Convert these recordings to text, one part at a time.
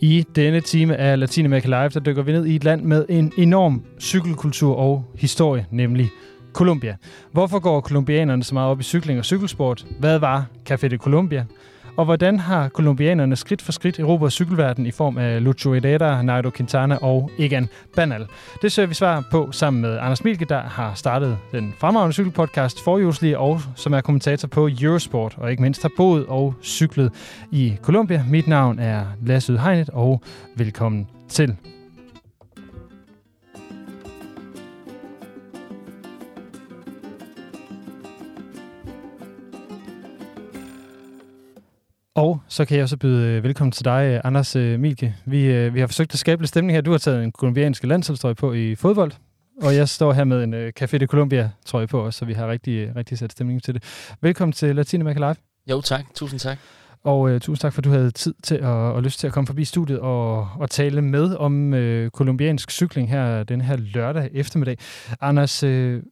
I denne time af Latinamerika Live, der dykker vi ned i et land med en enorm cykelkultur og historie, nemlig Colombia. Hvorfor går kolumbianerne så meget op i cykling og cykelsport? Hvad var Café de Colombia? Og hvordan har kolumbianerne skridt for skridt erobret cykelverden i form af Lucho Herrera, Nairo Quintana og Egan Bernal? Det søger vi svar på sammen med Anders Milke, der har startet den fremragende cykelpodcast Forhjulslige, og som er kommentator på Eurosport, og ikke mindst har boet og cyklet i Colombia. Mit navn er Lasse Udhegnet, og velkommen til. Og så kan jeg også byde øh, velkommen til dig, øh, Anders øh, Milke. Vi, vi har forsøgt at skabe lidt stemning her. Du har taget en kolumbiansk landsholdstrøje på i fodbold, og jeg står her med en Café de Colombia trøje på også, så vi har rigtig, rigtig sat stemning til det. Velkommen til Latinamerika Live. Jo tak, tusind tak. Og uh, tusind tak, for at du havde tid til at, og lyst til at komme forbi studiet og, og tale med om uh, kolumbiansk cykling her den her lørdag eftermiddag. Anders, uh,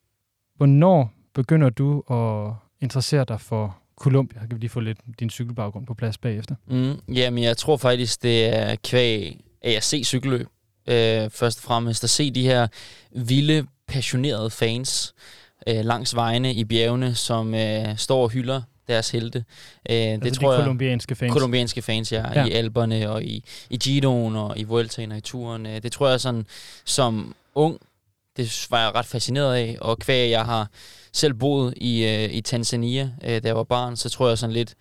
hvornår begynder du at interessere dig for Columbia. Kan vi lige få lidt din cykelbaggrund på plads bagefter? Mm, jamen, jeg tror faktisk, det er kvæg se cykelløb. Øh, først og fremmest at se de her vilde, passionerede fans øh, langs vejene i bjergene, som øh, står og hylder deres helte. Øh, altså det tror de jeg, kolumbianske fans? Kolumbianske fans, ja. ja. I Alberne og i, i Giroen og i Vueltaen og i turen. Øh, det tror jeg sådan, som ung, det var jeg ret fascineret af. Og kvæg, jeg har selv boet i, øh, i Tanzania, øh, da jeg var barn, så tror jeg sådan lidt,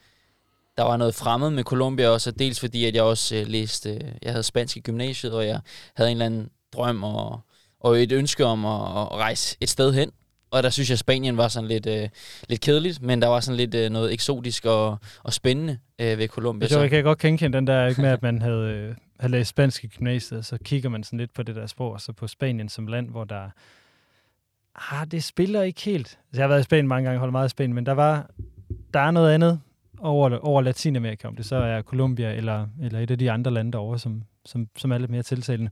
der var noget fremmed med Colombia også, dels fordi, at jeg også øh, læste, øh, jeg havde spansk i gymnasiet, og jeg havde en eller anden drøm og, og et ønske om at, at rejse et sted hen. Og der synes jeg, at Spanien var sådan lidt, øh, lidt kedeligt, men der var sådan lidt øh, noget eksotisk og, og spændende øh, ved Colombia. Jeg, jeg kan godt genkende den der ikke med, at man havde, øh, læst spansk i gymnasiet, så kigger man sådan lidt på det der sprog, og så på Spanien som land, hvor der ah, det spiller ikke helt. Altså, jeg har været i Spanien mange gange, holdt meget i Spanien, men der var der er noget andet over, over Latinamerika, om det så er Colombia eller, eller et af de andre lande derovre, som, som, som er lidt mere tiltalende.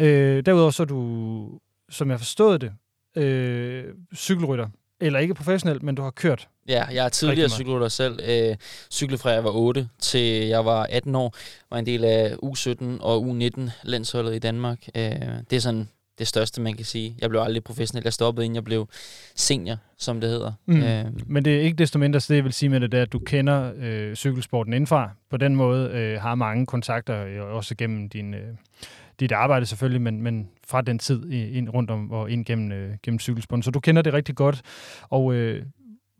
Øh, derudover så er du, som jeg forstod det, øh, cykelrytter. Eller ikke professionelt, men du har kørt. Ja, jeg er tidligere cykelrytter selv. Øh, cyklet fra jeg var 8 til jeg var 18 år. Var en del af U17 og U19 landsholdet i Danmark. Øh, det er sådan det største, man kan sige. Jeg blev aldrig professionel. Jeg stoppede, inden jeg blev senior, som det hedder. Mm. Øh. Men det er ikke desto mindre, så det jeg vil sige med det, det er, at du kender øh, cykelsporten indenfra. På den måde øh, har mange kontakter, øh, også gennem din, øh, dit arbejde selvfølgelig, men, men fra den tid ind rundt om og ind gennem, øh, gennem cykelsporten. Så du kender det rigtig godt. Og øh,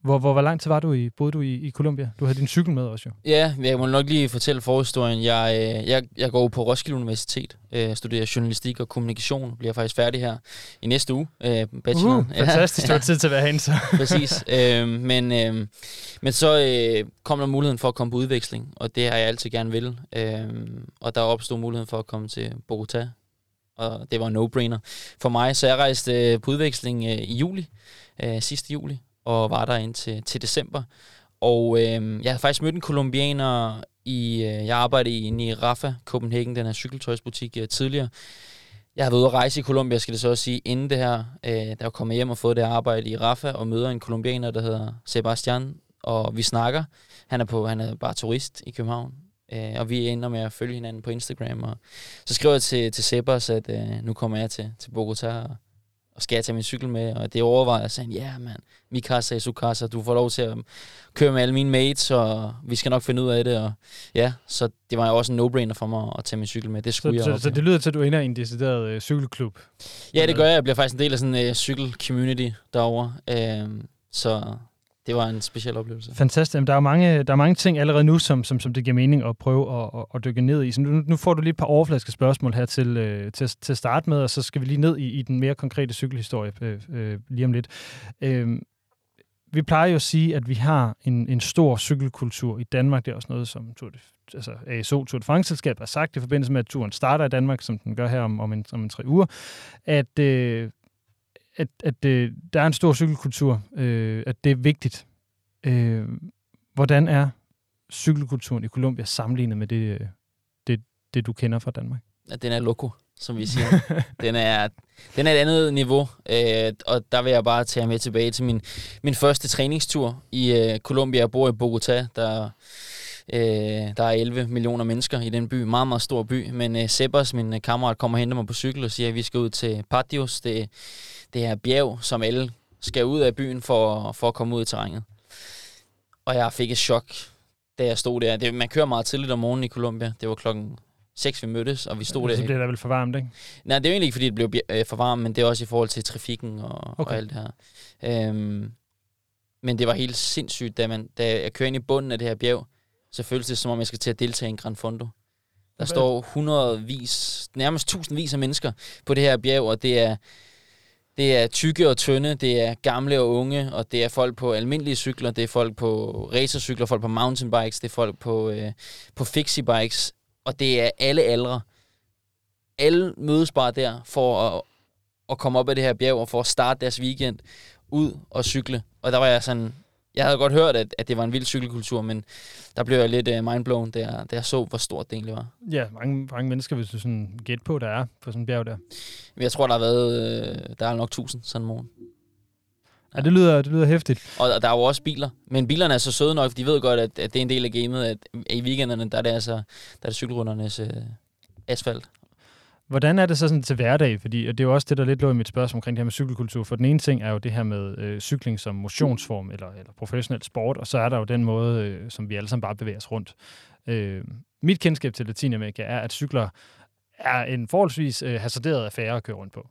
hvor, hvor, hvor lang tid var du i, boede du i, i Colombia? Du havde din cykel med også jo. Ja, jeg må nok lige fortælle forhistorien. Jeg, øh, jeg, jeg går på Roskilde Universitet, øh, studerer journalistik og kommunikation, bliver faktisk færdig her i næste uge. Øh, bachelor. Uh, fantastisk, ja. du har tid til at være hen så. Præcis. Øh, men, øh, men så øh, kom der muligheden for at komme på udveksling, og det har jeg altid gerne vil. Øh, og der opstod muligheden for at komme til Bogota, og det var en no-brainer for mig. Så jeg rejste øh, på udveksling øh, i juli, øh, sidste juli, og var der indtil til december. Og øh, jeg havde faktisk mødt en kolumbianer i, øh, jeg arbejdede inde i Rafa, Copenhagen, den her cykeltøjsbutik øh, tidligere. Jeg har været ude at rejse i Colombia, skal det så også sige, inden det her, øh, der var kommet hjem og fået det arbejde i Rafa, og møder en kolumbianer, der hedder Sebastian, og vi snakker. Han er, på, han er bare turist i København, øh, og vi ender med at følge hinanden på Instagram. Og så skriver jeg til, til Sebas, at øh, nu kommer jeg til, til Bogota, og og skal jeg tage min cykel med? Og det overvejede jeg ja yeah, mand, mi casa su casa, du får lov til at køre med alle mine mates, og vi skal nok finde ud af det. Og ja, så det var jo også en no-brainer for mig at tage min cykel med. Det skulle så, jeg så, så det lyder til, at du ender i en decideret øh, cykelklub? Ja, det gør jeg. Jeg bliver faktisk en del af sådan en øh, cykel-community derovre. Øh, så det var en speciel oplevelse. Fantastisk. Jamen, der, er mange, der er mange ting allerede nu, som, som, som det giver mening at prøve at, at, at dykke ned i. Så nu, nu får du lige et par overfladiske spørgsmål her til, øh, til, til at starte med, og så skal vi lige ned i, i den mere konkrete cykelhistorie øh, øh, lige om lidt. Øh, vi plejer jo at sige, at vi har en, en stor cykelkultur i Danmark. Det er også noget, som Tour de, altså ASO Tour de France-selskab har sagt i forbindelse med, at turen starter i Danmark, som den gør her om, om, en, om en tre uger, at øh, at, at det, der er en stor cykelkultur, øh, at det er vigtigt. Øh, hvordan er cykelkulturen i Colombia sammenlignet med det, øh, det, det, du kender fra Danmark? Ja, den er loko, som vi siger. den, er, den er et andet niveau, øh, og der vil jeg bare tage med tilbage til min, min første træningstur i øh, Colombia. Jeg bor i Bogota, der Øh, der er 11 millioner mennesker i den by, meget, meget stor by. Men øh, Sebers, min øh, kammerat, kommer og henter mig på cykel og siger, at vi skal ud til Patios. Det, det er bjerg, som alle skal ud af byen for, for at komme ud i terrænet. Og jeg fik et chok, da jeg stod der. Det, man kører meget tidligt om morgenen i Colombia. Det var klokken 6, vi mødtes, og vi stod der. Så bliver der vel for varmt, ikke? Nej, det er jo egentlig ikke, fordi det blev øh, for varmt, men det er også i forhold til trafikken og, okay. og alt det her. Øhm, men det var helt sindssygt, da, man, da jeg kører ind i bunden af det her bjerg, så føles det, som om jeg skal til at deltage i en Grand Fondo. Der står hundredvis, nærmest tusindvis af mennesker på det her bjerg, og det er, det er tykke og tynde, det er gamle og unge, og det er folk på almindelige cykler, det er folk på racercykler, folk på mountainbikes, det er folk på, øh, på fixie bikes, og det er alle aldre. Alle mødes bare der for at, at komme op ad det her bjerg og for at starte deres weekend ud og cykle. Og der var jeg sådan, jeg havde godt hørt, at, at det var en vild cykelkultur, men der blev jeg lidt uh, mindblown, da jeg, da jeg så, hvor stort det egentlig var. Ja, mange, mange mennesker, hvis du sådan gætte på, der er på sådan en bjerg der. Jeg tror, der har været, øh, der er nok tusind sådan en morgen. Ja, det lyder, det lyder hæftigt. Og der er jo også biler. Men bilerne er så søde nok, for de ved godt, at, at det er en del af gamet, at i weekenderne, der er det altså der er det cykelrundernes øh, asfalt. Hvordan er det så sådan til hverdag? Fordi det er jo også det, der lidt lå i mit spørgsmål omkring det her med cykelkultur. For den ene ting er jo det her med øh, cykling som motionsform eller, eller professionel sport, og så er der jo den måde, øh, som vi alle sammen bare bevæger os rundt. Øh, mit kendskab til Latinamerika er, at cykler er en forholdsvis øh, hasarderet affære at køre rundt på.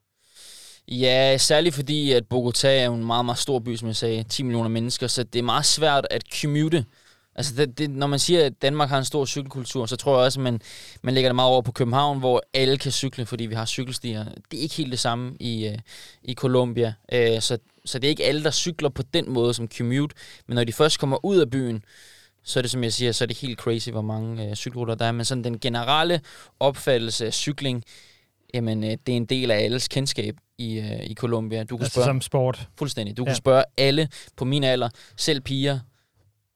Ja, særligt fordi, at Bogotá er en meget, meget stor by, som jeg sagde, 10 millioner mennesker, så det er meget svært at commute. Altså, det, det, når man siger, at Danmark har en stor cykelkultur, så tror jeg også, at man, man lægger det meget over på København, hvor alle kan cykle, fordi vi har cykelstier. Det er ikke helt det samme i, uh, i Colombia. Uh, så, så det er ikke alle, der cykler på den måde som commute, men når de først kommer ud af byen, så er det, som jeg siger, så er det helt crazy, hvor mange uh, cykelruter der er. Men sådan den generelle opfattelse af cykling, jamen, uh, det er en del af alles kendskab i, uh, i Colombia. Du kan altså spørge, som sport? Fuldstændig. Du ja. kan spørge alle på min alder, selv piger,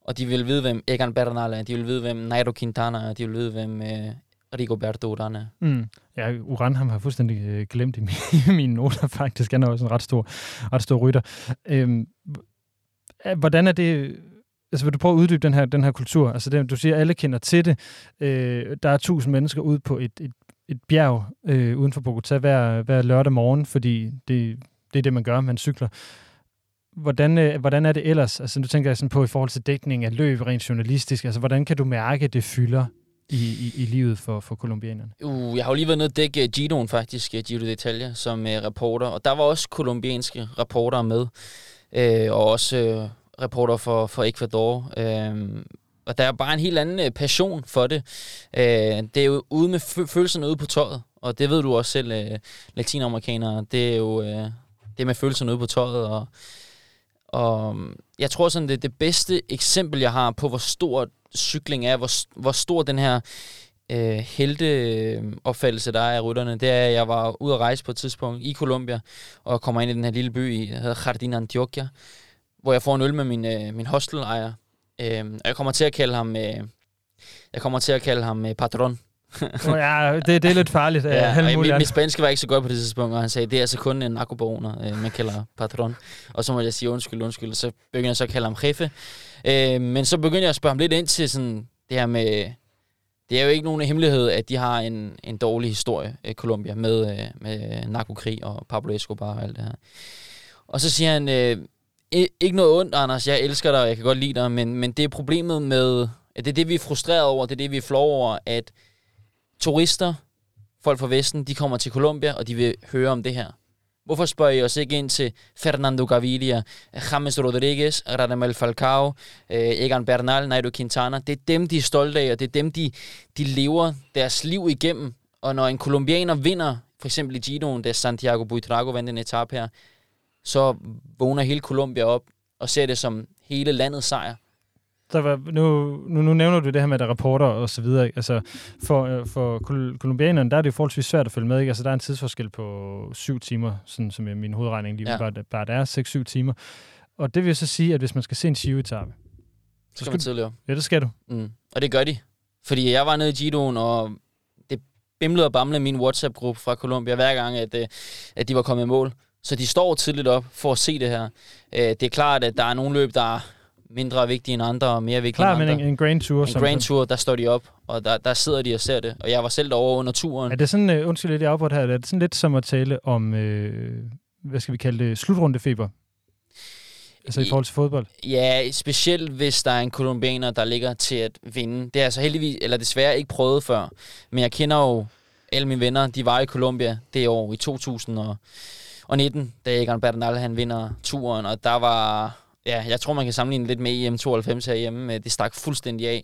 og de vil vide, hvem Egan Bernal er, de vil vide, hvem Nairo Quintana er, de vil vide, hvem øh, uh, Rigoberto Urán er. Mm. Ja, Uran ham har fuldstændig øh, glemt i mine, mine noter, faktisk. Han er også en ret stor, ret stor rytter. Øhm, hvordan er det... Altså, vil du prøve at uddybe den her, den her kultur? Altså, det, du siger, at alle kender til det. Øh, der er tusind mennesker ude på et, et, et bjerg øh, uden for Bogotá hver, hver lørdag morgen, fordi det, det er det, man gør, man cykler. Hvordan, øh, hvordan er det ellers? Altså, nu tænker jeg sådan på i forhold til dækning af løb, rent journalistisk. Altså, hvordan kan du mærke, at det fylder i, i, i livet for, for kolumbianerne? Uh, jeg har jo lige været nede og dække øh, Giroen faktisk, uh, Giro d'Italia, som uh, reporter. Og der var også kolumbianske reportere med. Uh, og også uh, reporter for, for Ecuador. Uh, og der er bare en helt anden uh, passion for det. Uh, det er jo ude med fø- følelserne ude på tøjet. Og det ved du også selv, uh, latinamerikanere. Det er jo uh, det er med følelserne ude på tøjet. Og og øhm, jeg tror sådan, det er det bedste eksempel, jeg har på, hvor stor cykling er, hvor, hvor stor den her øh, helteopfattelse, der er af rytterne, det er, at jeg var ude at rejse på et tidspunkt i Colombia, og kommer ind i den her lille by, der hedder Jardín Antioquia, hvor jeg får en øl med min, øh, min hostelejer. Øh, og jeg kommer til at kalde ham, øh, jeg kommer til at kalde ham øh, patron oh, ja, det, det er lidt farligt. ja, og mit, mit spanske var ikke så godt på det tidspunkt, og han sagde, det er altså kun en narkobaroner, øh, man kalder patron. Og så må jeg sige undskyld, undskyld, og så begyndte jeg så at kalde ham jefe. Øh, men så begyndte jeg at spørge ham lidt ind til sådan, det her med... Det er jo ikke nogen hemmelighed, at de har en, en dårlig historie, øh, Colombia, med, øh, med narkokrig og Pablo Escobar og alt det her. Og så siger han, øh, ikke noget ondt, Anders, jeg elsker dig, og jeg kan godt lide dig, men, men det er problemet med, at det er det, vi er frustreret over, det er det, vi er flove over, at turister, folk fra Vesten, de kommer til Colombia, og de vil høre om det her. Hvorfor spørger I os ikke ind til Fernando Gaviria, James Rodriguez, Radamel Falcao, eh, Egan Bernal, Nairo Quintana? Det er dem, de er stolte af, og det er dem, de, de lever deres liv igennem. Og når en kolumbianer vinder, for eksempel i Giroen, da Santiago Buitrago vandt en etape her, så vågner hele Colombia op og ser det som hele landets sejr der var, nu, nu, nu nævner du det her med, der rapporter og så videre. Altså, for, øh, for kolumbianerne, der er det jo forholdsvis svært at følge med. Ikke? Altså, der er en tidsforskel på syv timer, sådan som min hovedregning lige ja. bare, bare det er, 6-7 timer. Og det vil så sige, at hvis man skal se en Giro-etappe, så skal man tidligere. Ja, det skal du. Mm. Og det gør de. Fordi jeg var nede i Giroen, og det bimlede og bamlede min WhatsApp-gruppe fra Colombia hver gang, at, øh, at de var kommet i mål. Så de står tidligt op for at se det her. Øh, det er klart, at der er nogle løb, der mindre vigtige end andre, og mere vigtige Klar, end men andre. en, en Grand Tour. En Grand Tour, der står de op, og der, der sidder de og ser det. Og jeg var selv derovre under turen. Er det sådan, uh, undskyld lidt, jeg afbrudt her, er det sådan lidt som at tale om, øh, hvad skal vi kalde det, slutrundefeber? Altså i I- forhold til fodbold? Ja, specielt hvis der er en kolumbianer, der ligger til at vinde. Det har jeg så heldigvis, eller desværre ikke prøvet før. Men jeg kender jo alle mine venner, de var i Colombia det år i 2019, da Egan Bernal han vinder turen, og der var, ja, jeg tror man kan sammenligne lidt med EM92 herhjemme. Øh, Det stak fuldstændig af.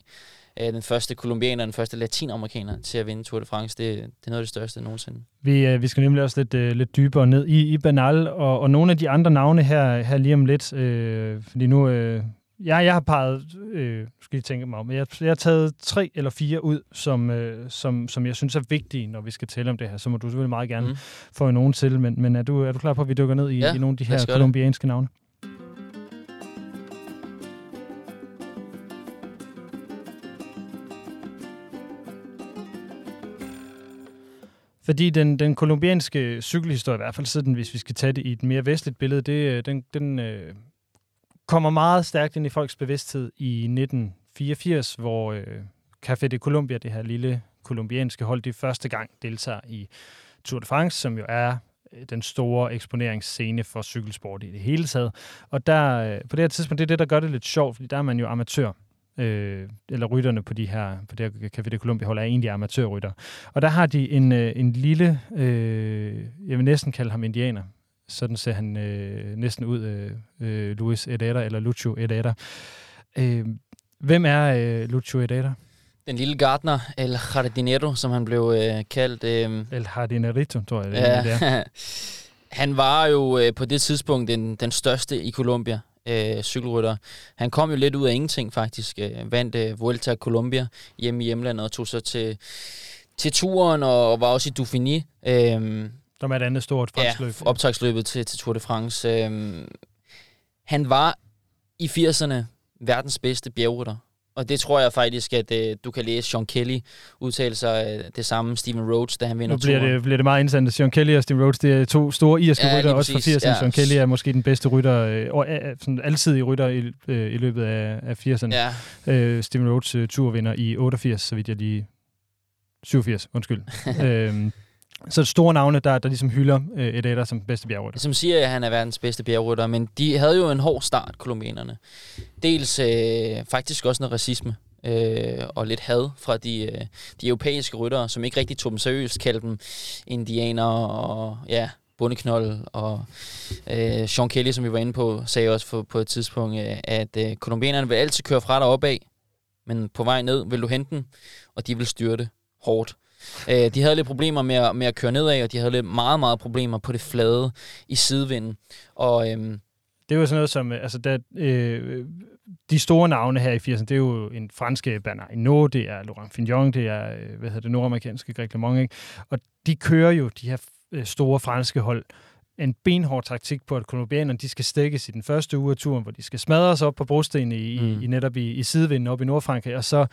Øh, Den første kolumbianer, den første latinamerikaner til at vinde Tour de France, det, det er noget af det største nogensinde. Vi, øh, vi skal nemlig også lidt, lidt dybere ned i, i Banal, og, og nogle af de andre navne her, her lige om lidt, øh, fordi nu... Øh, jeg, jeg har peget, øh, skal jeg tænke mig om, jeg, jeg har taget tre eller fire ud, som, øh, som, som jeg synes er vigtige, når vi skal tale om det her. Så må du selvfølgelig meget gerne mm. Få nogen til, men, men er, du, er du klar på, at vi dykker ned i, Ja, i nogle af de her kolumbianske navne? Fordi den, den kolumbianske cykelhistorie, i hvert fald siden, hvis vi skal tage det i et mere vestligt billede, det, øh, den, den øh, kommer meget stærkt ind i folks bevidsthed i 1984, hvor øh, Café de Colombia, det her lille kolumbianske hold, det første gang deltager i Tour de France, som jo er øh, den store eksponeringsscene for cykelsport i det hele taget. Og der, øh, på det her tidspunkt, det er det, der gør det lidt sjovt, fordi der er man jo amatør. Øh, eller rytterne på de her, på det her Café de Colombia hold er egentlig amatørrytter. Og der har de en, øh, en lille, øh, jeg vil næsten kalde ham indianer. Sådan ser han øh, næsten ud, øh, øh, Luis Herrera, eller Lucho Herrera. Øh, hvem er øh, Lucho Herrera? Den lille Gardner, El Jardinero, som han blev øh, kaldt. Øh, El Jardinerito, tror jeg, det, ja. er. Han var jo øh, på det tidspunkt den, den største i Colombia, øh, cykelrytter. Han kom jo lidt ud af ingenting faktisk. Øh, vandt øh, Vuelta Colombia hjemme i hjemlandet og tog så til, til turen og, og var også i Dauphiné. Øh, Som er et andet stort fransk ja, løb. optagsløbet til, til Tour de France. Øh, han var i 80'erne verdens bedste bjergrytter. Og det tror jeg faktisk, at øh, du kan læse Sean Kelly udtale sig øh, det samme, Steven Rhodes, da han vinder Nu bliver turen. det, bliver det meget interessant. Sean Kelly og Steve Rhodes, det er to store irske Ja, rytter, også fra præcis. 80'erne. Ja. Sean Kelly er måske den bedste rytter, øh, og er, sådan altid rytter i, øh, i løbet af, af 80'erne. Ja, Øh, Steven Rhodes øh, turvinder i 88, så vidt jeg lige... 87, undskyld. øhm, så store navne, der, der ligesom hylder øh, et som bedste bjergrytter. som siger, at han er verdens bedste bjergrytter, men de havde jo en hård start, kolumbianerne. Dels øh, faktisk også noget racisme øh, og lidt had fra de, øh, de europæiske ryttere, som ikke rigtig tog dem seriøst, kaldte dem indianer og ja, bundeknold. Og øh, Sean Kelly, som vi var inde på, sagde også for, på et tidspunkt, øh, at øh, kolumbianerne vil altid køre fra dig opad, men på vej ned vil du hente dem, og de vil styre det hårdt. Øh, de havde lidt problemer med at, med at køre nedad, og de havde lidt meget, meget problemer på det flade i sidevinden. Og øhm, Det jo sådan noget som, altså der, øh, de store navne her i 80'erne, det er jo en franske Bernard Hinault, det er Laurent Fignon, det er, øh, hvad hedder det, nordamerikanske Greg LeMond, ikke? Og de kører jo, de her øh, store franske hold, en benhård taktik på, at kolumbianerne, de skal stikkes i den første uge af turen, hvor de skal smadres op på brostenene i, mm. I, i netop i, i sidevinden op i Nordfrankrig, og så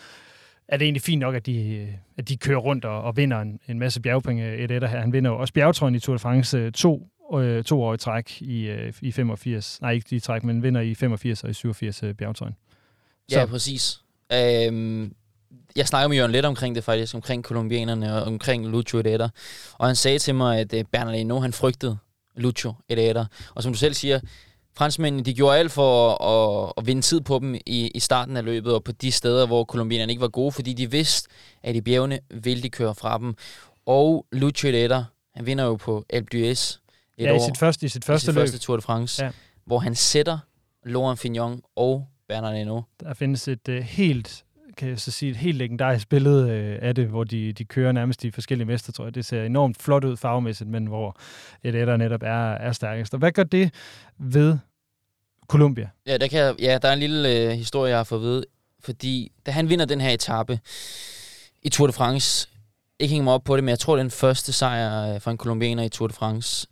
er det egentlig fint nok, at de, øh, at de kører rundt og, og vinder en, en masse bjergpenge et etter her. Han vinder jo også bjergtrøjen i Tour de France øh, to, øh, to år i træk i, øh, i 85. Nej, ikke i træk, men vinder i 85 og i 87 øh, bjergtrøjen. ja, præcis. Øhm, jeg snakker med Jørgen lidt omkring det faktisk, omkring kolumbianerne og omkring Lucho Herrera. Og han sagde til mig, at øh, Bernard Hinault, han frygtede Lucho Herrera. Og som du selv siger, franskmændene, de gjorde alt for at, at, at vinde tid på dem i, i starten af løbet, og på de steder, hvor kolumbianerne ikke var gode, fordi de vidste, at i bjergene ville de køre fra dem. Og Lucho Herrera, han vinder jo på Alpe d'Huez Ja, i år sit første, i sit første i sit løb, første Tour de France, Ja. hvor han sætter Laurent Fignon og Bernard Hinault. der findes et øh, helt kan jeg så sige, et helt legendarisk billede øh, af det, hvor de, de kører nærmest de forskellige mester, tror jeg. Det ser enormt flot ud farvemæssigt, men hvor et etter netop er, er stærkest. Og hvad gør det ved Colombia? Ja, der, kan ja, der er en lille øh, historie, jeg har fået ved. Fordi da han vinder den her etape i Tour de France, ikke hænge mig op på det, men jeg tror, det er den første sejr øh, for en kolumbianer i Tour de France.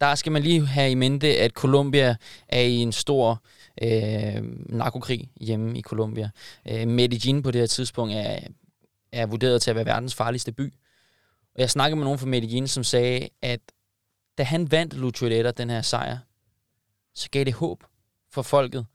Der skal man lige have i mente, at Colombia er i en stor øh, Øh, narkokrig hjemme i Colombia. Øh, Medellin på det her tidspunkt er, er vurderet til at være verdens farligste by. Og jeg snakkede med nogen fra Medellin, som sagde, at da han vandt Lucho den her sejr, så gav det håb for folket,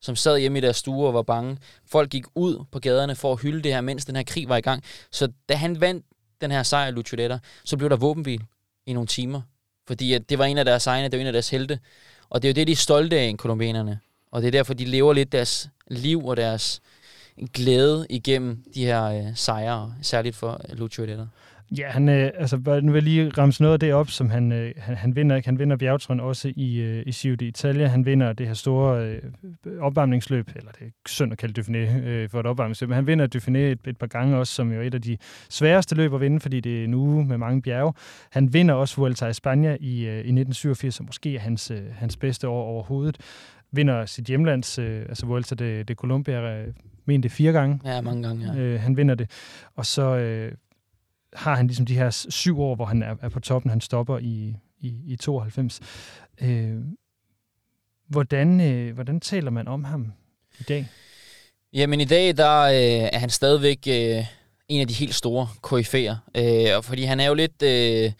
som sad hjemme i deres stuer og var bange. Folk gik ud på gaderne for at hylde det her, mens den her krig var i gang. Så da han vandt den her sejr, Lucio Detta, så blev der våbenhvil i nogle timer. Fordi at det var en af deres egne, det var en af deres helte. Og det er jo det, de er stolte af, kolumbianerne. Og det er derfor, de lever lidt deres liv og deres glæde igennem de her øh, sejre, særligt for Lucio Detta. Ja, han, øh, altså, nu vil jeg lige ramse noget af det op, som han, øh, han, han vinder. Han vinder bjergtrøjen også i, øh, i Giro d'Italia. Han vinder det her store øh, opvarmningsløb, eller det er synd at kalde Dauphiné øh, for et opvarmningsløb, men han vinder Dauphiné et, et par gange også, som jo er et af de sværeste løb at vinde, fordi det er en uge med mange bjerge. Han vinder også Vuelta i Spanien i, øh, i 1987, som måske er hans, øh, hans bedste år overhovedet. Vinder sit hjemlands, øh, altså Vuelta de, øh, men det fire gange. Ja, mange gange, ja. Øh, han vinder det. Og så... Øh, har han ligesom de her syv år, hvor han er, er på toppen. Han stopper i, i, i 92. Øh, hvordan, øh, hvordan taler man om ham i dag? Jamen i dag, der øh, er han stadigvæk øh, en af de helt store koryfæer. Øh, fordi han er jo lidt... Øh,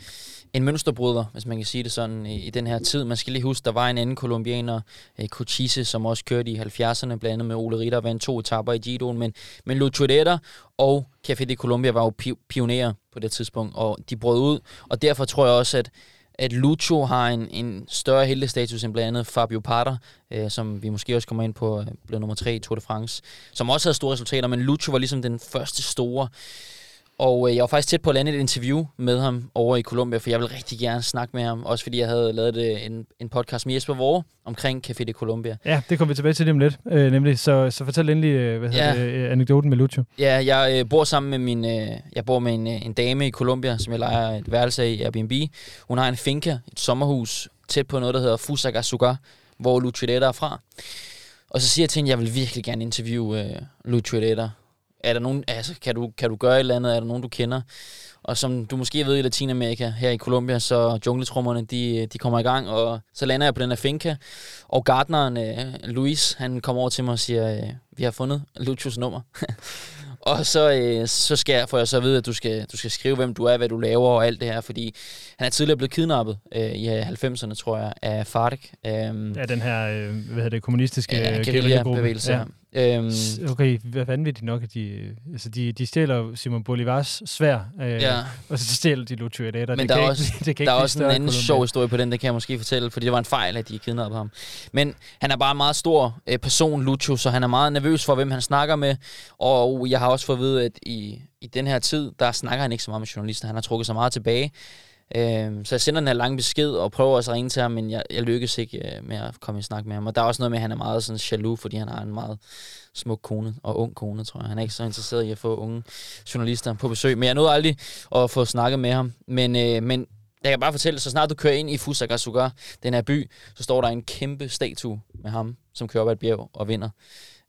en mønsterbryder, hvis man kan sige det sådan, i, i den her tid. Man skal lige huske, der var en anden kolumbianer, eh, Cochise, som også kørte i 70'erne, blandt andet med Ole Ritter, vandt to etapper i Giroen, men, men Lucho og Café de Colombia var jo pi- pionerer på det tidspunkt, og de brød ud, og derfor tror jeg også, at at Lucho har en, en større heldestatus end blandt andet Fabio Parter, øh, som vi måske også kommer ind på, eh, blev nummer tre i Tour de France, som også havde store resultater, men Lucho var ligesom den første store og øh, jeg var faktisk tæt på at lande et interview med ham over i Colombia, for jeg vil rigtig gerne snakke med ham, også fordi jeg havde lavet det, en, en podcast med Jesper Vore omkring Café de Colombia. Ja, det kommer vi tilbage til lige om lidt, øh, nemlig. Så, så fortæl endelig øh, hvad ja. det, øh, anekdoten med Lucho. Ja, jeg øh, bor sammen med min, øh, jeg bor med en, øh, en dame i Colombia, som jeg leger et værelse af i Airbnb. Hun har en finca, et sommerhus, tæt på noget, der hedder Fusagasugá, hvor Lucho er fra. Og så siger jeg til hende, at jeg vil virkelig gerne interviewe øh, Lucho er der nogen, altså, kan, du, kan du gøre et eller andet? Er der nogen, du kender? Og som du måske ved i Latinamerika, her i Colombia, så jungletrummerne, de, de kommer i gang, og så lander jeg på den her finca. Og gardneren, øh, Luis, han kommer over til mig og siger, øh, vi har fundet Lucius nummer. Og så, øh, så skal jeg, får jeg så at vide, at du skal, du skal skrive, hvem du er, hvad du laver og alt det her, fordi han er tidligere blevet kidnappet øh, i 90'erne, tror jeg, af FARC. Øh, ja, den her, øh, hvad hedder det, kommunistiske ja, guerilla-bevægelse. Ja. Øhm, okay, hvad vanvittigt nok, at de, altså de, de stjæler Simon Bolivars svær, øh, ja. og så stjæler de Lucio. Men det der er også, ikke, det kan der er også en anden sjov historie på den, det kan jeg måske fortælle, fordi det var en fejl, at de kidnappede ham. Men han er bare en meget stor øh, person, Lucio, så han er meget nervøs for, hvem han snakker med, og jeg har også fået at vide, at i, i den her tid, der snakker han ikke så meget med journalister, han har trukket sig meget tilbage, Øh, så jeg sender den her lange besked og prøver også at ringe til ham, men jeg, jeg lykkes ikke øh, med at komme i snak med ham. Og der er også noget med, at han er meget sådan jaloux, fordi han har en meget smuk kone og ung kone, tror jeg. Han er ikke så interesseret i at få unge journalister på besøg. Men jeg nåede aldrig at få snakket med ham. Men, øh, men jeg kan bare fortælle, så snart du kører ind i Fusagasugá, den her by, så står der en kæmpe statue med ham, som kører op ad et bjerg og vinder.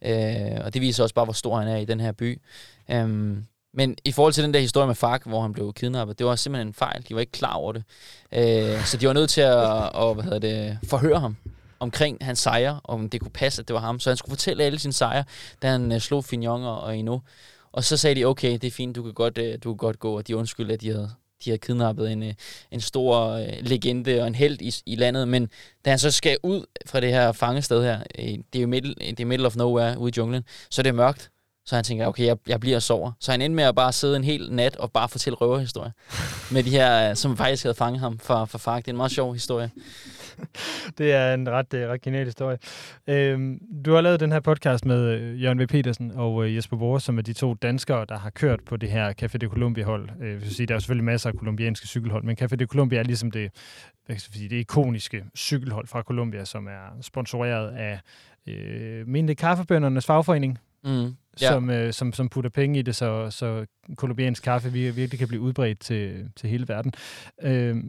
Øh, og det viser også bare, hvor stor han er i den her by. Øh, men i forhold til den der historie med Fark, hvor han blev kidnappet, det var simpelthen en fejl. De var ikke klar over det. Øh, så de var nødt til at, at hvad hedder det, forhøre ham omkring hans sejre, om det kunne passe, at det var ham. Så han skulle fortælle alle sine sejre, da han uh, slog Fignon og, Eno. Og så sagde de, okay, det er fint, du kan godt, uh, du kan godt gå, og de undskyldte, at de havde, de havde kidnappet en, uh, en stor uh, legende og en held i, i landet. Men da han så skal ud fra det her fangested her, uh, det er jo middle, det er middle of nowhere ude i junglen, så er det mørkt. Så han tænker, okay, jeg, jeg bliver og sover. Så han endte med at bare sidde en hel nat og bare fortælle røverhistorier. med de her, som faktisk havde fanget ham fra, fra Fark. Det er en meget sjov historie. det er en ret, uh, ret genial historie. Øhm, du har lavet den her podcast med uh, Jørgen V. Petersen og Jesper Bore, som er de to danskere, der har kørt på det her Café de Colombia-hold. Vil sige, der er selvfølgelig masser af kolumbianske cykelhold, men Café de Colombia er ligesom det, hvad skal sige, det ikoniske cykelhold fra Colombia, som er sponsoreret af uh, Minde Kaffebøndernes fagforening, mm ja. som, øh, som, som putter penge i det, så, så kolumbiansk kaffe virkelig kan blive udbredt til, til hele verden. Øh,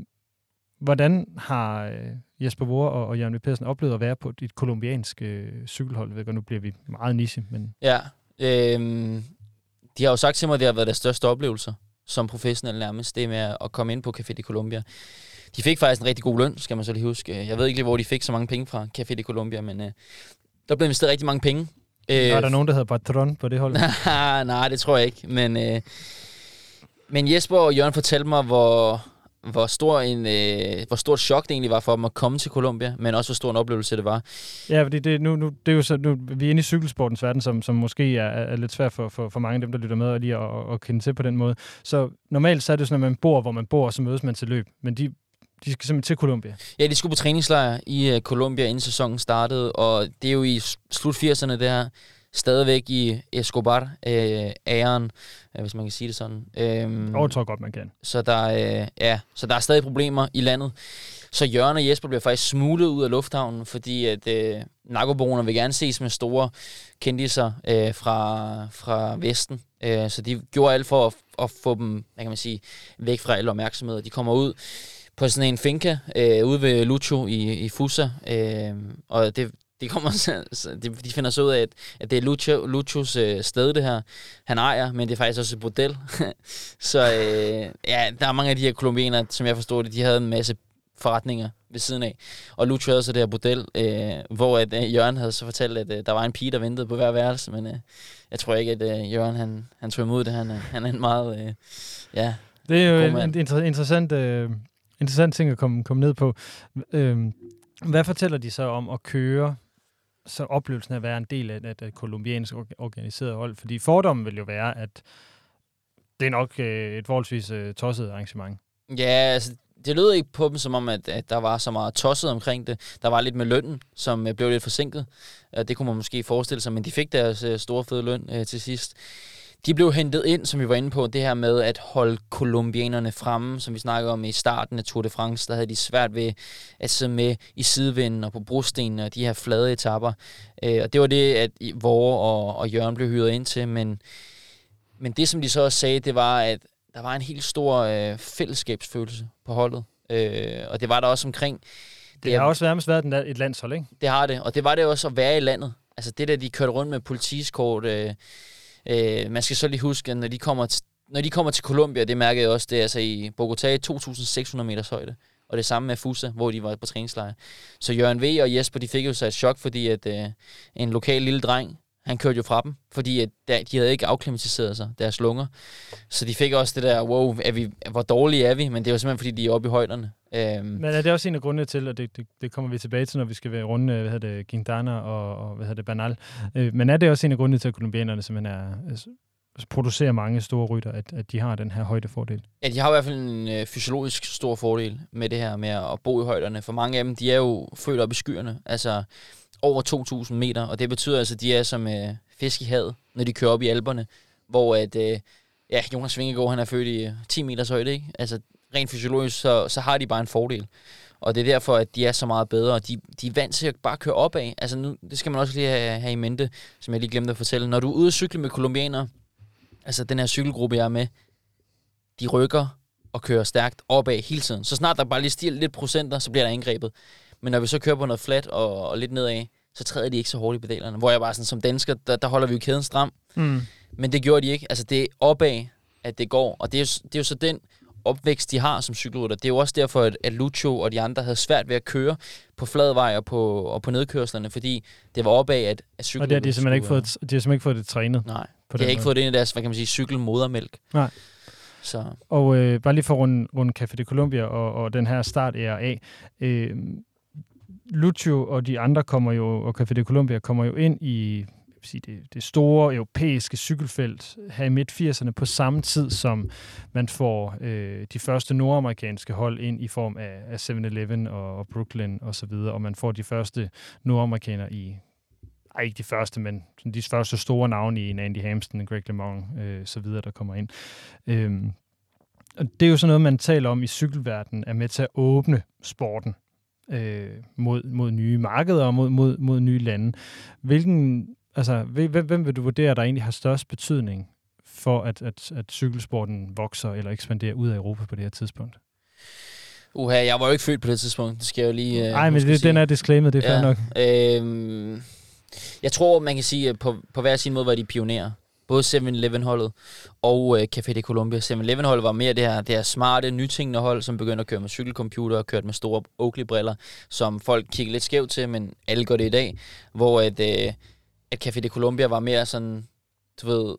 hvordan har øh, Jesper Vore og, og Jørgen Pedersen oplevet at være på et kolumbiansk øh, cykelhold? Jeg ved godt, nu bliver vi meget niche, men... Ja, øh, de har jo sagt til mig, at det har været deres største oplevelser som professionel nærmest, det med at komme ind på Café de Colombia. De fik faktisk en rigtig god løn, skal man så lige huske. Jeg ved ikke lige, hvor de fik så mange penge fra Café de Colombia, men øh, der blev investeret rigtig mange penge Øh, er der nogen, der hedder Patron på det hold? nej, det tror jeg ikke. Men, øh, men Jesper og Jørgen fortalte mig, hvor, hvor, stor en, øh, hvor stort chok det egentlig var for dem at komme til Colombia, men også hvor stor en oplevelse det var. Ja, fordi det, nu, nu, det er jo så, nu, vi er inde i cykelsportens verden, som, som måske er, er lidt svært for, for, for mange af dem, der lytter med, og lige at, at kende til på den måde. Så normalt så er det sådan, at man bor, hvor man bor, og så mødes man til løb. Men de, de skal simpelthen til Colombia. Ja, de skulle på træningslejr i uh, Colombia, inden sæsonen startede, og det er jo i slut 80'erne, det her stadigvæk i Escobar-æren, øh, øh, hvis man kan sige det sådan. Øhm, jeg tror godt, man kan. Så der, øh, ja, så der er stadig problemer i landet. Så Jørgen og Jesper bliver faktisk smuglet ud af lufthavnen, fordi at øh, narkoboerne vil gerne ses med store kendiser øh, fra, fra Vesten. Øh, så de gjorde alt for at, at få dem, hvad kan man sige, væk fra al opmærksomhed. De kommer ud på sådan en finca øh, ude ved Lucho i, i Fusa, øh, og det, de, kommer, de, de finder så ud af, at, at det er Lucho, Luchos øh, sted, det her, han ejer, men det er faktisk også et bordel. så øh, ja, der er mange af de her kolumbianer, som jeg forstod det, de havde en masse forretninger ved siden af. Og Lucho havde så det her bordel, øh, hvor at, øh, Jørgen havde så fortalt, at øh, der var en pige, der ventede på hver værelse, men øh, jeg tror ikke, at øh, Jørgen han, han tog imod det. Han, han er en meget, øh, ja, Det er jo en inter- interessant, øh, interessant ting at komme, komme ned på. Øhm, hvad fortæller de så om at køre så oplevelsen af at være en del af et, et kolumbiansk organiseret hold? Fordi fordommen vil jo være, at det er nok øh, et forholdsvis øh, tosset arrangement. Ja, altså det lød ikke på dem som om, at, at der var så meget tosset omkring det. Der var lidt med lønnen, som øh, blev lidt forsinket. Øh, det kunne man måske forestille sig, men de fik deres øh, store fede løn øh, til sidst. De blev hentet ind, som vi var inde på, det her med at holde kolumbianerne fremme, som vi snakkede om i starten af Tour de France. Der havde de svært ved at sidde med i sidevinden og på brostenene og de her flade etapper. Øh, og det var det, at Vore og, og Jørgen blev hyret ind til. Men, men det, som de så også sagde, det var, at der var en helt stor øh, fællesskabsfølelse på holdet. Øh, og det var der også omkring. Det, har også nærmest været et landshold, ikke? Det har det, og det var det også at være i landet. Altså det der, de kørte rundt med politiskort, øh, Øh, man skal så lige huske, at når de kommer til, når de kommer til Colombia, det mærkede jeg også, det er altså i Bogotá 2.600 meters højde. Og det samme med Fusa, hvor de var på træningslejr. Så Jørgen V. og Jesper, de fik jo så et chok, fordi at øh, en lokal lille dreng, han kørte jo fra dem, fordi at der, de havde ikke afklimatiseret sig, deres lunger. Så de fik også det der, wow, er vi, hvor dårlige er vi? Men det var simpelthen, fordi de er oppe i højderne. Øhm. Men er det også en af grundene til, og det, det, det kommer vi tilbage til, når vi skal være runde, hvad hedder det, Quintana og, og hvad hedder det, Banal. Øh, men er det også en af grundene til, at kolumbianerne simpelthen er, altså, producerer mange store rytter, at, at de har den her højdefordel? Ja, de har i hvert fald en øh, fysiologisk stor fordel med det her med at bo i højderne. For mange af dem, de er jo født op i skyerne, altså over 2.000 meter, og det betyder altså, at de er som øh, fisk i havet, når de kører op i alberne, hvor at, øh, ja, Jonas Vingegaard, han er født i 10 øh, meters højde, ikke? Altså, rent fysiologisk, så, så har de bare en fordel. Og det er derfor, at de er så meget bedre, de, de er vant til at bare køre opad. Altså nu, det skal man også lige have, have i mente, som jeg lige glemte at fortælle. Når du er ude at cykle med kolumbianere, altså den her cykelgruppe, jeg er med, de rykker og kører stærkt opad hele tiden. Så snart der bare lige stiger lidt procenter, så bliver der angrebet. Men når vi så kører på noget flat og, og lidt nedad, så træder de ikke så hårdt i pedalerne. Hvor jeg bare sådan, som dansker, der, der holder vi jo kæden stram. Mm. Men det gjorde de ikke. Altså det er opad, at det går. Og det er jo, det er jo så den opvækst, de har som cykelrytter. Det er jo også derfor, at, at Lucho og de andre havde svært ved at køre på flad vej og på, og på nedkørslerne, fordi det var opad, at, at cyklen... Og det har de simpelthen ikke fået, de har simpelthen ikke fået det trænet. Nej, på de har ikke måde. fået det ind i deres, hvad kan man sige, cykelmodermælk. Nej. Så. Og øh, bare lige for rundt runde Café de Colombia og, og den her start af. Øh, Lucio og de andre kommer jo, og Café de Colombia kommer jo ind i sige, det, det store europæiske cykelfelt her i midt-80'erne på samme tid, som man får øh, de første nordamerikanske hold ind i form af, af 7-Eleven og, og Brooklyn osv., og, så videre, og man får de første nordamerikanere i ej, ikke de første, men de første store navne i Andy Hamston, Greg LeMond, øh, så videre, der kommer ind. Øhm, og det er jo sådan noget, man taler om i cykelverdenen, er med til at åbne sporten øh, mod, mod nye markeder og mod, mod, mod nye lande. Hvilken, altså, hvem, hvem vil du vurdere, der egentlig har størst betydning for, at, at, at cykelsporten vokser eller ekspanderer ud af Europa på det her tidspunkt? Uha, jeg var jo ikke født på det tidspunkt. Det skal jeg jo lige... Nej, uh, men det, den er disclaimet, det er ja, nok. Øh, jeg tror, man kan sige, at på, på hver sin måde var de pionerer både 7-Eleven-holdet og øh, Café de Colombia. 7-Eleven-holdet var mere det her, det her smarte, nytingende hold, som begyndte at køre med cykelcomputer og kørte med store Oakley-briller, som folk kigger lidt skævt til, men alle gør det i dag. Hvor at, øh, at Café de Colombia var mere sådan, du ved,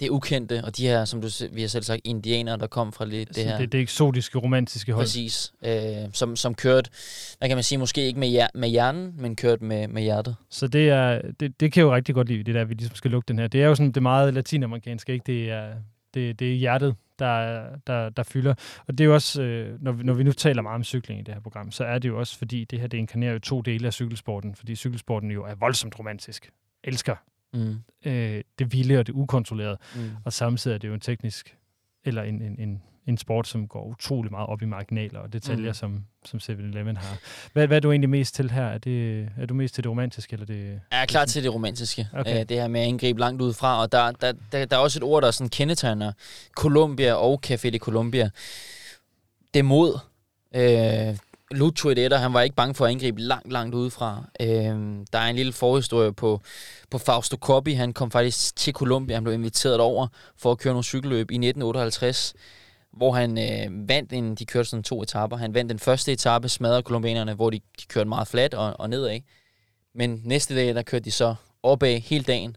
det ukendte, og de her, som du, vi har selv sagt, indianere, der kom fra lidt det her. Det, det eksotiske, romantiske hold. Præcis. Øh, som, som kørte, hvad kan man sige, måske ikke med, hjer, med hjernen, men kørte med, med hjertet. Så det, er, det, det kan jeg jo rigtig godt lide, det der, vi ligesom skal lukke den her. Det er jo sådan det meget latinamerikanske, ikke? Det er, det, det er hjertet, der, der, der fylder. Og det er jo også, øh, når, vi, når vi nu taler meget om cykling i det her program, så er det jo også, fordi det her, det inkarnerer jo to dele af cykelsporten, fordi cykelsporten jo er voldsomt romantisk. Elsker mm. øh, det vilde og det ukontrollerede. Mm. Og samtidig er det jo en teknisk, eller en, en, en, en sport, som går utrolig meget op i marginaler og detaljer, mm. som, som 7-Eleven har. Hvad, hvad er du egentlig mest til her? Er, det, er du mest til det romantiske? Eller det, jeg er klar til det romantiske. Okay. Øh, det her med at angribe langt udefra. Og der, der, der, der er også et ord, der sådan kendetegner Colombia og Café de Colombia. Det mod. Øh, Lucho i han var ikke bange for at angribe langt, langt udefra. Øhm, der er en lille forhistorie på, på Fausto Coppi. Han kom faktisk til Colombia. Han blev inviteret over for at køre nogle cykelløb i 1958 hvor han øh, vandt en, de kørte sådan to etaper. Han vandt den første etape, smadrede kolumbianerne, hvor de, de kørte meget fladt og, og nedad. Men næste dag, der kørte de så opad hele dagen.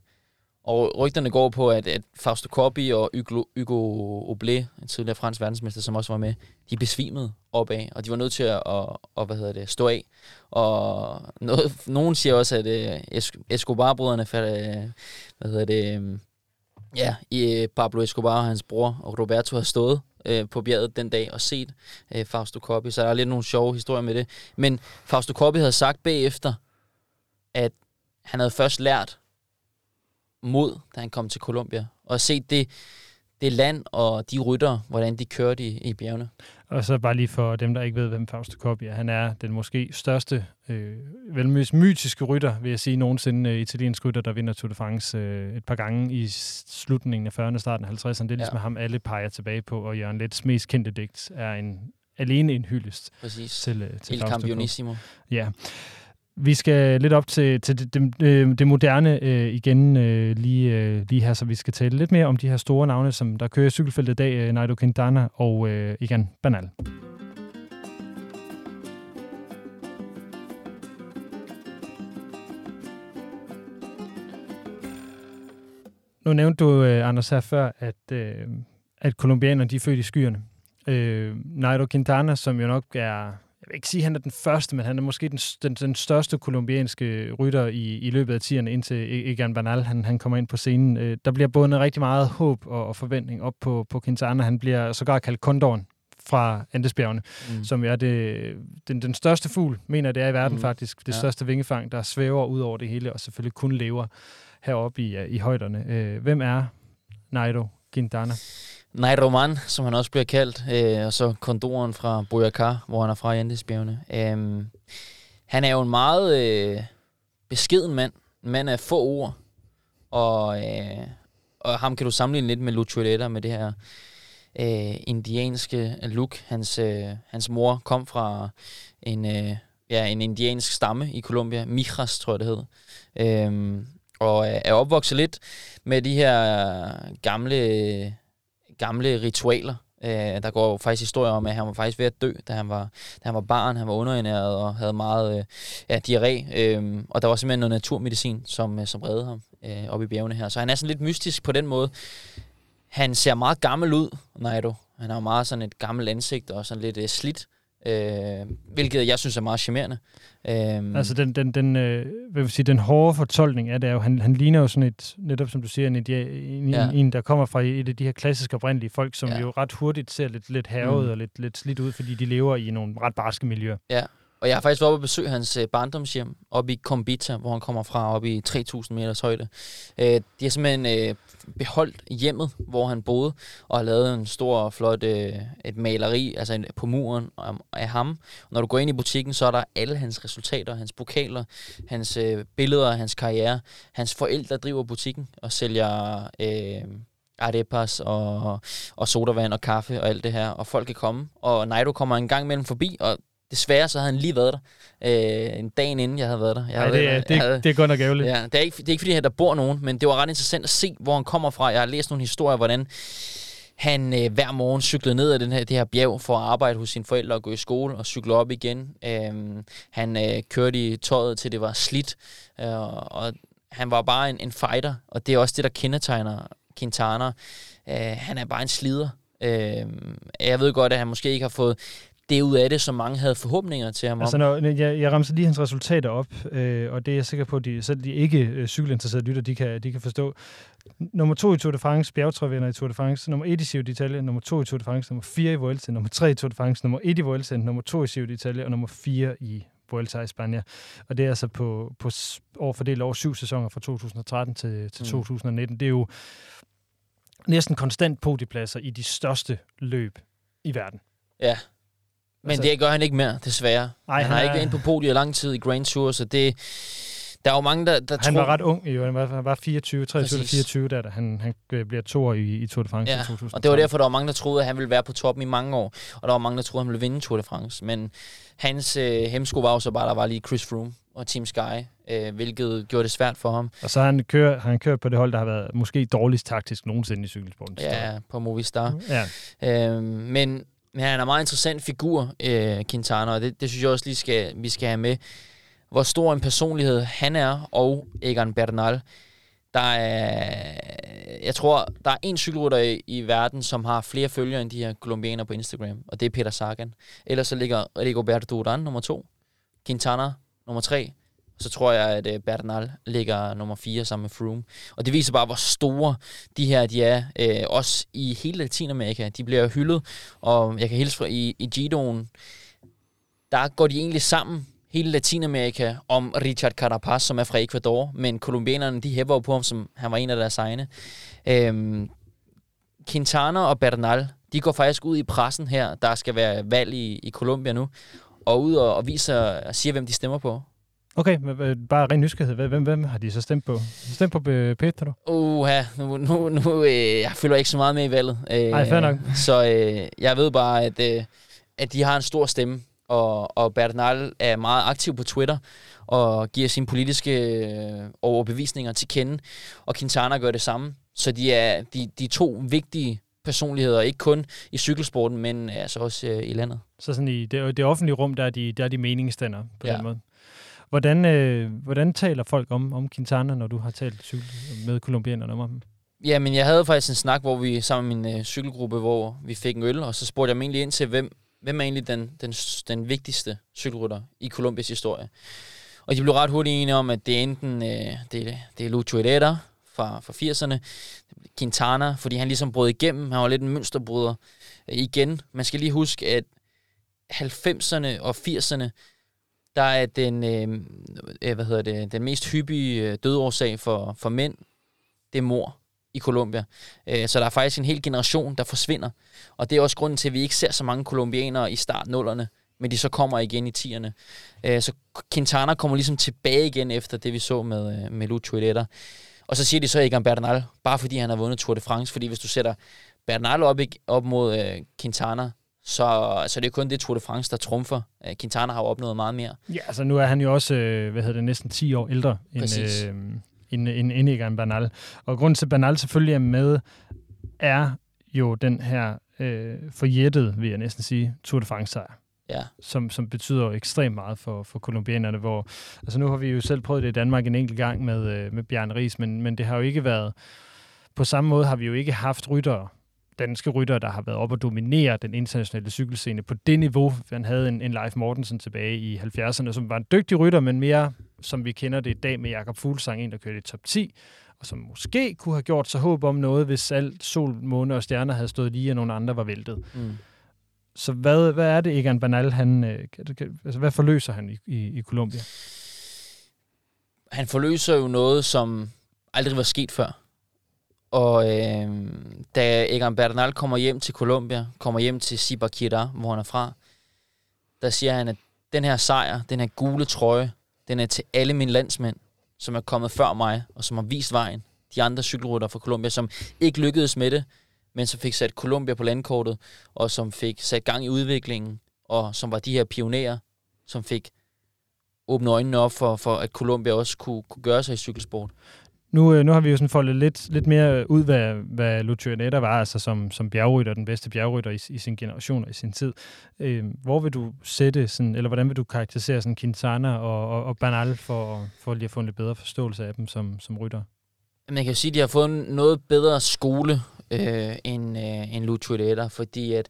Og rygterne går på, at, at Fausto Coppi og Hugo, Hugo Oblé, en tidligere fransk verdensmester, som også var med, de besvimede opad, og de var nødt til at, at, at hvad hedder det, stå af. Og noget, nogen siger også, at uh, Escobar-brødrene, uh, hvad hedder det, um, ja, i Pablo Escobar og hans bror og Roberto har stået på bjerget den dag og set øh, Fausto Coppi, så der er lidt nogle sjove historier med det. Men Fausto Coppi havde sagt bagefter, at han havde først lært mod, da han kom til Colombia, og set det, det land og de rytter, hvordan de kørte i, i bjergene. Og så bare lige for dem, der ikke ved, hvem Fausto Coppi er. Han er den måske største, øh, vel mest mytiske rytter, vil jeg sige, nogensinde øh, italiensk rytter, der vinder Tour de France øh, et par gange i slutningen af 40'erne og starten af 50'erne. Det er ligesom ja. ham, alle peger tilbage på, og Jørgen Lets mest kendte digt er en alene en hyldest Præcis. til, øh, til Il Campionissimo. Ja. Vi skal lidt op til, til det, det, øh, det moderne øh, igen øh, lige, øh, lige her, så vi skal tale lidt mere om de her store navne, som der kører i cykelfeltet i dag, øh, Nairo Quintana og øh, igen Banal. Nu nævnte du, øh, Anders, her før, at, øh, at kolumbianerne de er født i skyerne. Øh, Nairo Quintana, som jo nok er vil ikke sige, at han er den første, men han er måske den, den, den største kolumbianske rytter i, i løbet af 10'erne, indtil Egan Bernal han, han kommer ind på scenen. Øh, der bliver bundet rigtig meget håb og, og forventning op på, på Quintana. Han bliver sågar kaldt kondoren fra Andesbjergene, mm. som er det, den, den største fugl, mener det er i verden mm. faktisk. Det ja. største vingefang, der svæver ud over det hele, og selvfølgelig kun lever heroppe i, i højderne. Øh, hvem er Nairo Quintana? Roman, som han også bliver kaldt, øh, og så kondoren fra Boyakar, hvor han er fra i Andesbjergene. Øh, han er jo en meget øh, beskeden mand, en mand af få ord, og, øh, og ham kan du sammenligne lidt med Lucho med det her øh, indianske look. Hans, øh, hans mor kom fra en, øh, ja, en indiansk stamme i Colombia, Mijas tror jeg det hed, øhm, øh, og er opvokset lidt med de her gamle gamle ritualer. Øh, der går faktisk historier om, at han var faktisk ved at dø, da han var, da han var barn. Han var underernæret og havde meget øh, ja, diarré. Øh, og der var simpelthen noget naturmedicin, som, øh, som reddede ham øh, op i bjergene her. Så han er sådan lidt mystisk på den måde. Han ser meget gammel ud, Naito. Han har meget sådan et gammelt ansigt og sådan lidt øh, slidt. Øh, hvilket jeg synes er meget charmerende. Øh, altså den, den, den, øh, vil sige, den hårde fortolkning af det er jo, han, han ligner jo sådan et, netop som du siger, en, en, ja. en, der kommer fra et af de her klassiske oprindelige folk, som ja. jo ret hurtigt ser lidt, lidt havet mm. og lidt, lidt slidt ud, fordi de lever i nogle ret barske miljøer. Ja, og jeg har faktisk været oppe og besøge hans øh, barndomshjem oppe i Kombita, hvor han kommer fra, oppe i 3.000 meters højde. Øh, de har simpelthen øh, beholdt hjemmet, hvor han boede, og har lavet en stor, flot øh, et maleri altså en, på muren af ham. Og når du går ind i butikken, så er der alle hans resultater, hans pokaler, hans øh, billeder, hans karriere. Hans forældre driver butikken og sælger... Øh, arepas og, og sodavand og kaffe og alt det her, og folk kan komme. Og Nairo kommer en gang imellem forbi, og Desværre så havde han lige været der. Øh, en dag inden jeg havde været der. Jeg Ej, det, været, det, jeg havde, det er godt nok ærgerligt. Ja, det, er ikke, det er ikke fordi, at der bor nogen, men det var ret interessant at se, hvor han kommer fra. Jeg har læst nogle historier, hvordan han øh, hver morgen cyklede ned ad den her, det her bjerg for at arbejde hos sine forældre og gå i skole og cykle op igen. Øh, han øh, kørte i tøjet til det var slidt, øh, og han var bare en, en fighter, og det er også det, der kendetegner Quintana, øh, han er bare en slider. Øh, jeg ved godt, at han måske ikke har fået det ud af det, som mange havde forhåbninger til ham altså, når, jeg, jeg rammer lige hans resultater op, øh, og det er jeg sikker på, at de, selv de ikke øh, cykelinteresserede lytter, de kan, de kan forstå. Nummer to i Tour de France, bjergtrævinder i Tour de France, nummer et i Giro d'Italia, nummer to i Tour de France, nummer fire i Vuelta, nummer tre i Tour de France, nummer et i Vuelta, nummer to i Giro d'Italia, og nummer fire i Vuelta i Spanien. Og det er altså på, på over fordelt over syv sæsoner fra 2013 til, til mm. 2019. Det er jo næsten konstant podiepladser i de største løb i verden. Ja, men altså, det gør han ikke mere, desværre. Ej, han, han har ikke været inde på podiet lang tid i Grand Tour, så det, der er jo mange, der, der Han tror... var ret ung, jo. Han var, han var 24, 23 eller 24, da han, han bliver to år i, i Tour de France ja, i 2000. og det var derfor, der var mange, der troede, at han ville være på toppen i mange år. Og der var mange, der troede, at han ville vinde Tour de France. Men hans øh, hemsko var jo så bare, der var lige Chris Froome og Team Sky, øh, hvilket gjorde det svært for ham. Og så har han kørt, han kørt på det hold, der har været måske dårligst taktisk nogensinde i cykelsporten. Ja, på Movistar. Ja. Øh, men men han er en meget interessant figur, øh, Quintana, og det, det synes jeg også lige, skal, vi skal have med. Hvor stor en personlighed han er, og Egan Bernal. Der er, jeg tror, der er en cykelrytter i, i verden, som har flere følgere end de her kolumbianer på Instagram, og det er Peter Sagan. Ellers så ligger Rigoberto Duran nummer to, Quintana nummer tre, så tror jeg, at øh, Bernal ligger nummer 4 sammen med Froome. Og det viser bare, hvor store de her de er, øh, også i hele Latinamerika. De bliver hyldet, og jeg kan hilse fra i, i Gidoen, der går de egentlig sammen, hele Latinamerika, om Richard Carapaz, som er fra Ecuador, men kolumbianerne, de hæpper på ham, som han var en af deres egne. Øhm, Quintana og Bernal, de går faktisk ud i pressen her, der skal være valg i, i Colombia nu, og ud og, og viser og siger, hvem de stemmer på. Okay, bare ren nysgerrighed. Hvem, hvem har de så stemt på? Stemt på Pedro? Uha, nu, nu, nu øh, jeg følger ikke så meget med i valget. Nej, fair nok. Så øh, jeg ved bare, at, øh, at de har en stor stemme, og, og Bernal er meget aktiv på Twitter, og giver sine politiske øh, overbevisninger til kende, og Quintana gør det samme. Så de er de, de to vigtige personligheder, ikke kun i cykelsporten, men altså også øh, i landet. Så sådan i det, det offentlige rum, der er de, der er de meningsstænder på ja. den måde? Hvordan, øh, hvordan taler folk om, om Quintana, når du har talt cykel med kolumbianerne om ham? Ja, men jeg havde faktisk en snak, hvor vi sammen med min øh, cykelgruppe, hvor vi fik en øl, og så spurgte jeg mig egentlig ind til, hvem, hvem er egentlig den, den, den vigtigste cykelrytter i Colombias historie. Og de blev ret hurtigt enige om, at det er enten øh, det, det er Lucho Herrera fra, fra 80'erne, Quintana, fordi han ligesom brød igennem, han var lidt en mønsterbryder øh, igen. Man skal lige huske, at 90'erne og 80'erne, der er den, øhm, øh, hvad hedder det, den mest hyppige øh, dødårsag for, for mænd, det er mor i Colombia. Øh, så der er faktisk en hel generation, der forsvinder. Og det er også grunden til, at vi ikke ser så mange kolumbianere i startnullerne, men de så kommer igen i tierne. Øh, så Quintana kommer ligesom tilbage igen efter det, vi så med, med Lucho Herrera. Og så siger de så ikke om Bernal, bare fordi han har vundet Tour de France, fordi hvis du sætter Bernal op, op mod Quintana, så, så det er kun det Tour de France, der trumfer. Øh, Quintana har jo opnået meget mere. Ja, altså nu er han jo også, øh, hvad hedder det, næsten 10 år ældre end, øh, end, end, end Egan Bernal. Og grunden til, at Bernal selvfølgelig er med, er jo den her øh, forjættet, vil jeg næsten sige, Tour de France-sejr. Ja. Som, som betyder ekstremt meget for, for kolumbianerne, hvor, altså nu har vi jo selv prøvet det i Danmark en enkelt gang med, øh, med Bjørn Ries, men, men det har jo ikke været, på samme måde har vi jo ikke haft ryttere, danske rytter, der har været op og dominere den internationale cykelscene på det niveau. Han havde en, en Leif Mortensen tilbage i 70'erne, som var en dygtig rytter, men mere som vi kender det i dag med Jakob Fuglsang, en der kørte i top 10, og som måske kunne have gjort sig håb om noget, hvis alt sol, måne og stjerner havde stået lige, og nogle andre var væltet. Mm. Så hvad, hvad er det, Egan Banal, han, øh, altså, hvad forløser han i, i, i Colombia? Han forløser jo noget, som aldrig var sket før. Og øh, da Egan Bernal kommer hjem til Colombia, kommer hjem til Sibakira, hvor han er fra, der siger han, at den her sejr, den her gule trøje, den er til alle mine landsmænd, som er kommet før mig, og som har vist vejen. De andre cykelrytter fra Colombia, som ikke lykkedes med det, men som fik sat Colombia på landkortet, og som fik sat gang i udviklingen, og som var de her pionerer, som fik åbnet øjnene op for, for at Colombia også kunne, kunne gøre sig i cykelsport. Nu, øh, nu har vi jo sådan foldet lidt, lidt mere ud, hvad, hvad Lucio Aneta var, altså som, som bjergrytter, den bedste bjergrytter i, i sin generation og i sin tid. Øh, hvor vil du sætte, sådan, eller hvordan vil du karakterisere sådan Quintana og, og, og Bernal for, for lige at få en lidt bedre forståelse af dem som, som rytter? Man kan jo sige, at de har fået en noget bedre skole øh, end, øh, end Lucio Aneta, fordi at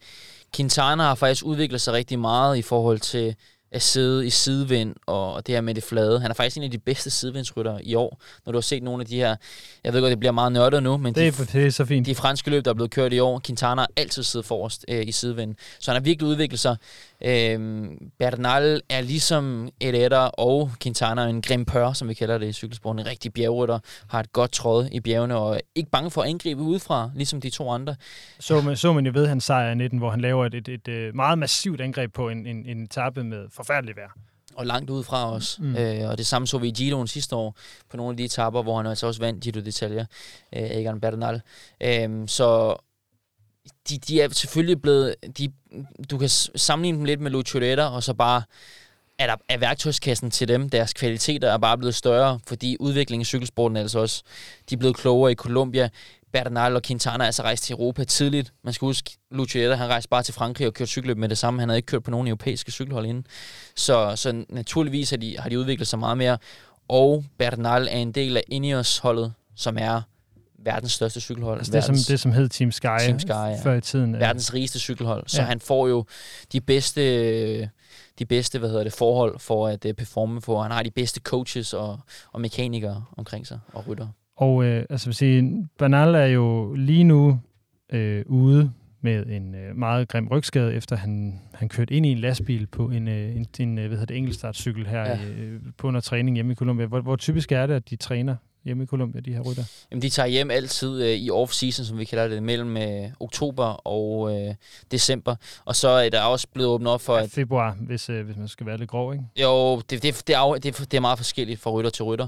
Quintana har faktisk udviklet sig rigtig meget i forhold til at sidde i sidevind og det her med det flade. Han er faktisk en af de bedste sidevindsryttere i år, når du har set nogle af de her, jeg ved godt, det bliver meget nørdet nu, men det er, de, det er så fint. de franske løb, der er blevet kørt i år, Quintana har altid siddet forrest øh, i sidevind. Så han har virkelig udviklet sig. Øh, Bernal er ligesom Edetta og Quintana en grimpør, som vi kalder det i cykelsporten. En rigtig bjergrytter, har et godt tråd i bjergene og er ikke bange for at angribe udefra, ligesom de to andre. Så man, så man jo ved hans sejr i 19, hvor han laver et, et, et, et meget massivt angreb på en, en, en etape med forfærdelig vejr. Og langt udefra også. Mm. Øh, og det samme så vi i Giroen sidste år, på nogle af de etapper, hvor han altså også vandt Giro d'Italia, øh, Egan Bernal. Øh, så de, de er selvfølgelig blevet... De, du kan sammenligne dem lidt med Lucio og så bare er, der, er værktøjskassen til dem, deres kvaliteter er bare blevet større, fordi udviklingen i cykelsporten er altså også, de er blevet klogere i Colombia. Bernal og Quintana er altså rejst til Europa tidligt. Man skal huske, Lucietta, han rejste bare til Frankrig og kørte cykelløb med det samme. Han havde ikke kørt på nogen europæiske cykelhold inden. Så, så naturligvis har de, har de udviklet sig meget mere. Og Bernal er en del af Ineos-holdet, som er verdens største cykelhold. Altså det, som, det, som hed Team Sky, Team Sky ja. før i tiden. Verdens rigeste cykelhold. Så ja. han får jo de bedste de bedste hvad hedder det, forhold for at uh, performe for. Han har de bedste coaches og, og mekanikere omkring sig og rytter. Og øh, altså vil sige, Bernal er jo lige nu øh, ude med en øh, meget grim rygskade, efter han, han kørte ind i en lastbil på en, øh, en, en hvad hedder det, enkeltstartcykel her ja. øh, på under træning hjemme i Colombia. Hvor, hvor typisk er det, at de træner hjemme i Colombia, de her rytter? Jamen, de tager hjem altid øh, i off-season, som vi kalder det, mellem øh, oktober og øh, december. Og så er der også blevet åbnet op for... Ja, februar, hvis, øh, hvis man skal være lidt grov, ikke? Jo, det, det, det, er, det, det er meget forskelligt fra rytter til rytter.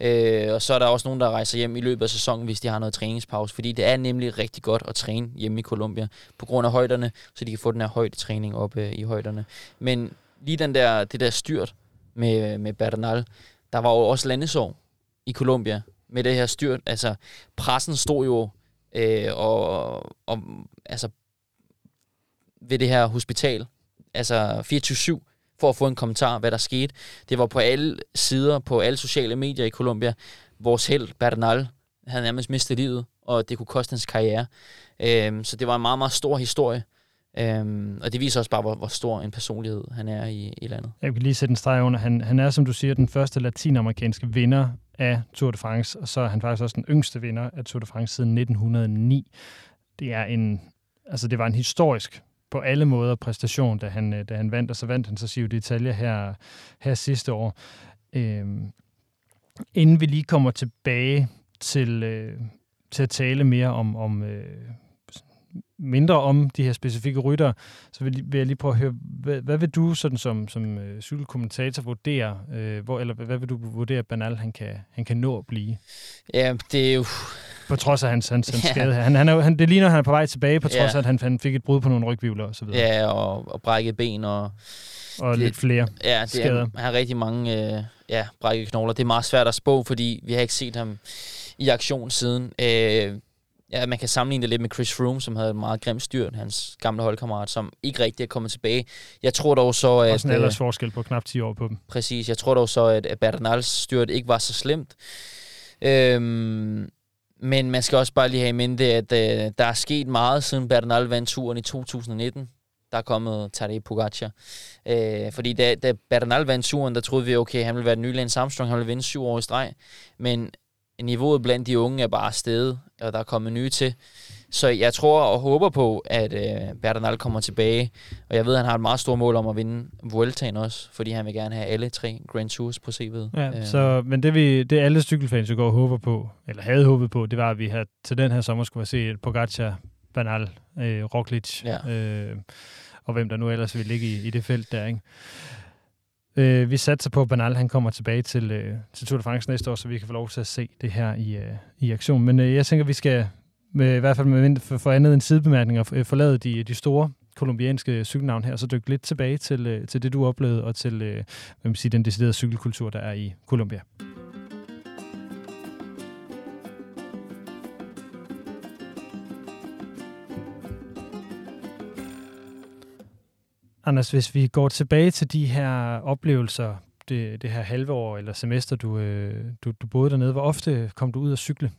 Øh, og så er der også nogen, der rejser hjem i løbet af sæsonen, hvis de har noget træningspause. Fordi det er nemlig rigtig godt at træne hjemme i Colombia, på grund af højderne, så de kan få den her højdetræning op øh, i højderne. Men lige den der, det der styrt med, med Bernal, der var jo også landesår i Colombia med det her styrt. Altså, pressen stod jo øh, og, og, altså, ved det her hospital, altså 24-7, for at få en kommentar, hvad der skete. Det var på alle sider, på alle sociale medier i Colombia. Vores held, Bernal, havde nærmest mistet livet, og det kunne koste hans karriere. Øhm, så det var en meget, meget stor historie. Øhm, og det viser også bare, hvor, hvor stor en personlighed han er i, i landet. Jeg kan lige sætte en streg under. Han, han er, som du siger, den første latinamerikanske vinder af Tour de France, og så er han faktisk også den yngste vinder af Tour de France siden 1909. Det er en, altså det var en historisk på alle måder præstation, da han, øh, da han vandt, og så vandt han så Giro d'Italia her, her sidste år. Øhm, inden vi lige kommer tilbage til, øh, til at tale mere om, om øh, mindre om de her specifikke rytter, så vil, vil jeg lige prøve at høre, hvad, hvad vil du sådan som, som øh, cykelkommentator vurdere, øh, hvor, eller hvad vil du vurdere, at Banal han kan, han kan nå at blive? Ja, det er jo... På trods af hans, hans, hans ja. skade. Han, han er, han, det ligner, at han er på vej tilbage, på trods ja. af, at han, han fik et brud på nogle rygvivler og så videre. Ja, og, og brækket ben og... Og det, lidt flere Ja, det skader. er, han har rigtig mange øh, ja, brækket knogler. Det er meget svært at spå, fordi vi har ikke set ham i aktion siden. Øh, Ja, man kan sammenligne det lidt med Chris Froome, som havde et meget grimt styrt, hans gamle holdkammerat, som ikke rigtig er kommet tilbage. Jeg tror dog så, at... Også en ellers forskel på knap 10 år på dem. Præcis. Jeg tror dog så, at, at Bernals styrt ikke var så slemt. Øhm, men man skal også bare lige have i mente, at øh, der er sket meget, siden Bernal vandt turen i 2019 der er kommet Tadej Pogacar. Øh, fordi da, da Bernal vandt turen, der troede vi, okay, han ville være den nye Lance Armstrong, han ville vinde syv år i streg. Men niveauet blandt de unge er bare steget, og der er kommet nye til. Så jeg tror og håber på, at øh, Bernal kommer tilbage. Og jeg ved, at han har et meget stort mål om at vinde Vueltaen også, fordi han vil gerne have alle tre Grand Tours på CV'et. Ja, øh. så, men det, vi, det alle cykelfans går og håber på, eller havde håbet på, det var, at vi havde, til den her sommer skulle have set Pogacar, Bernal, øh, Roglic, ja. øh, og hvem der nu ellers vil ligge i, i det felt der, ikke? Øh, vi satser på, at Banal han kommer tilbage til, øh, til Tour de France næste år, så vi kan få lov til at se det her i, øh, i aktion. Men øh, jeg tænker, vi skal med, i hvert fald med, for, for andet end sidebemærkninger øh, forlade de, de store kolumbianske cykelnavn her, og så dykke lidt tilbage til, øh, til det, du oplevede, og til øh, hvad man siger, den deciderede cykelkultur, der er i Colombia. Anders, hvis vi går tilbage til de her oplevelser, det, det her halve år eller semester, du, øh, du, du boede dernede. Hvor ofte kom du ud og cykle?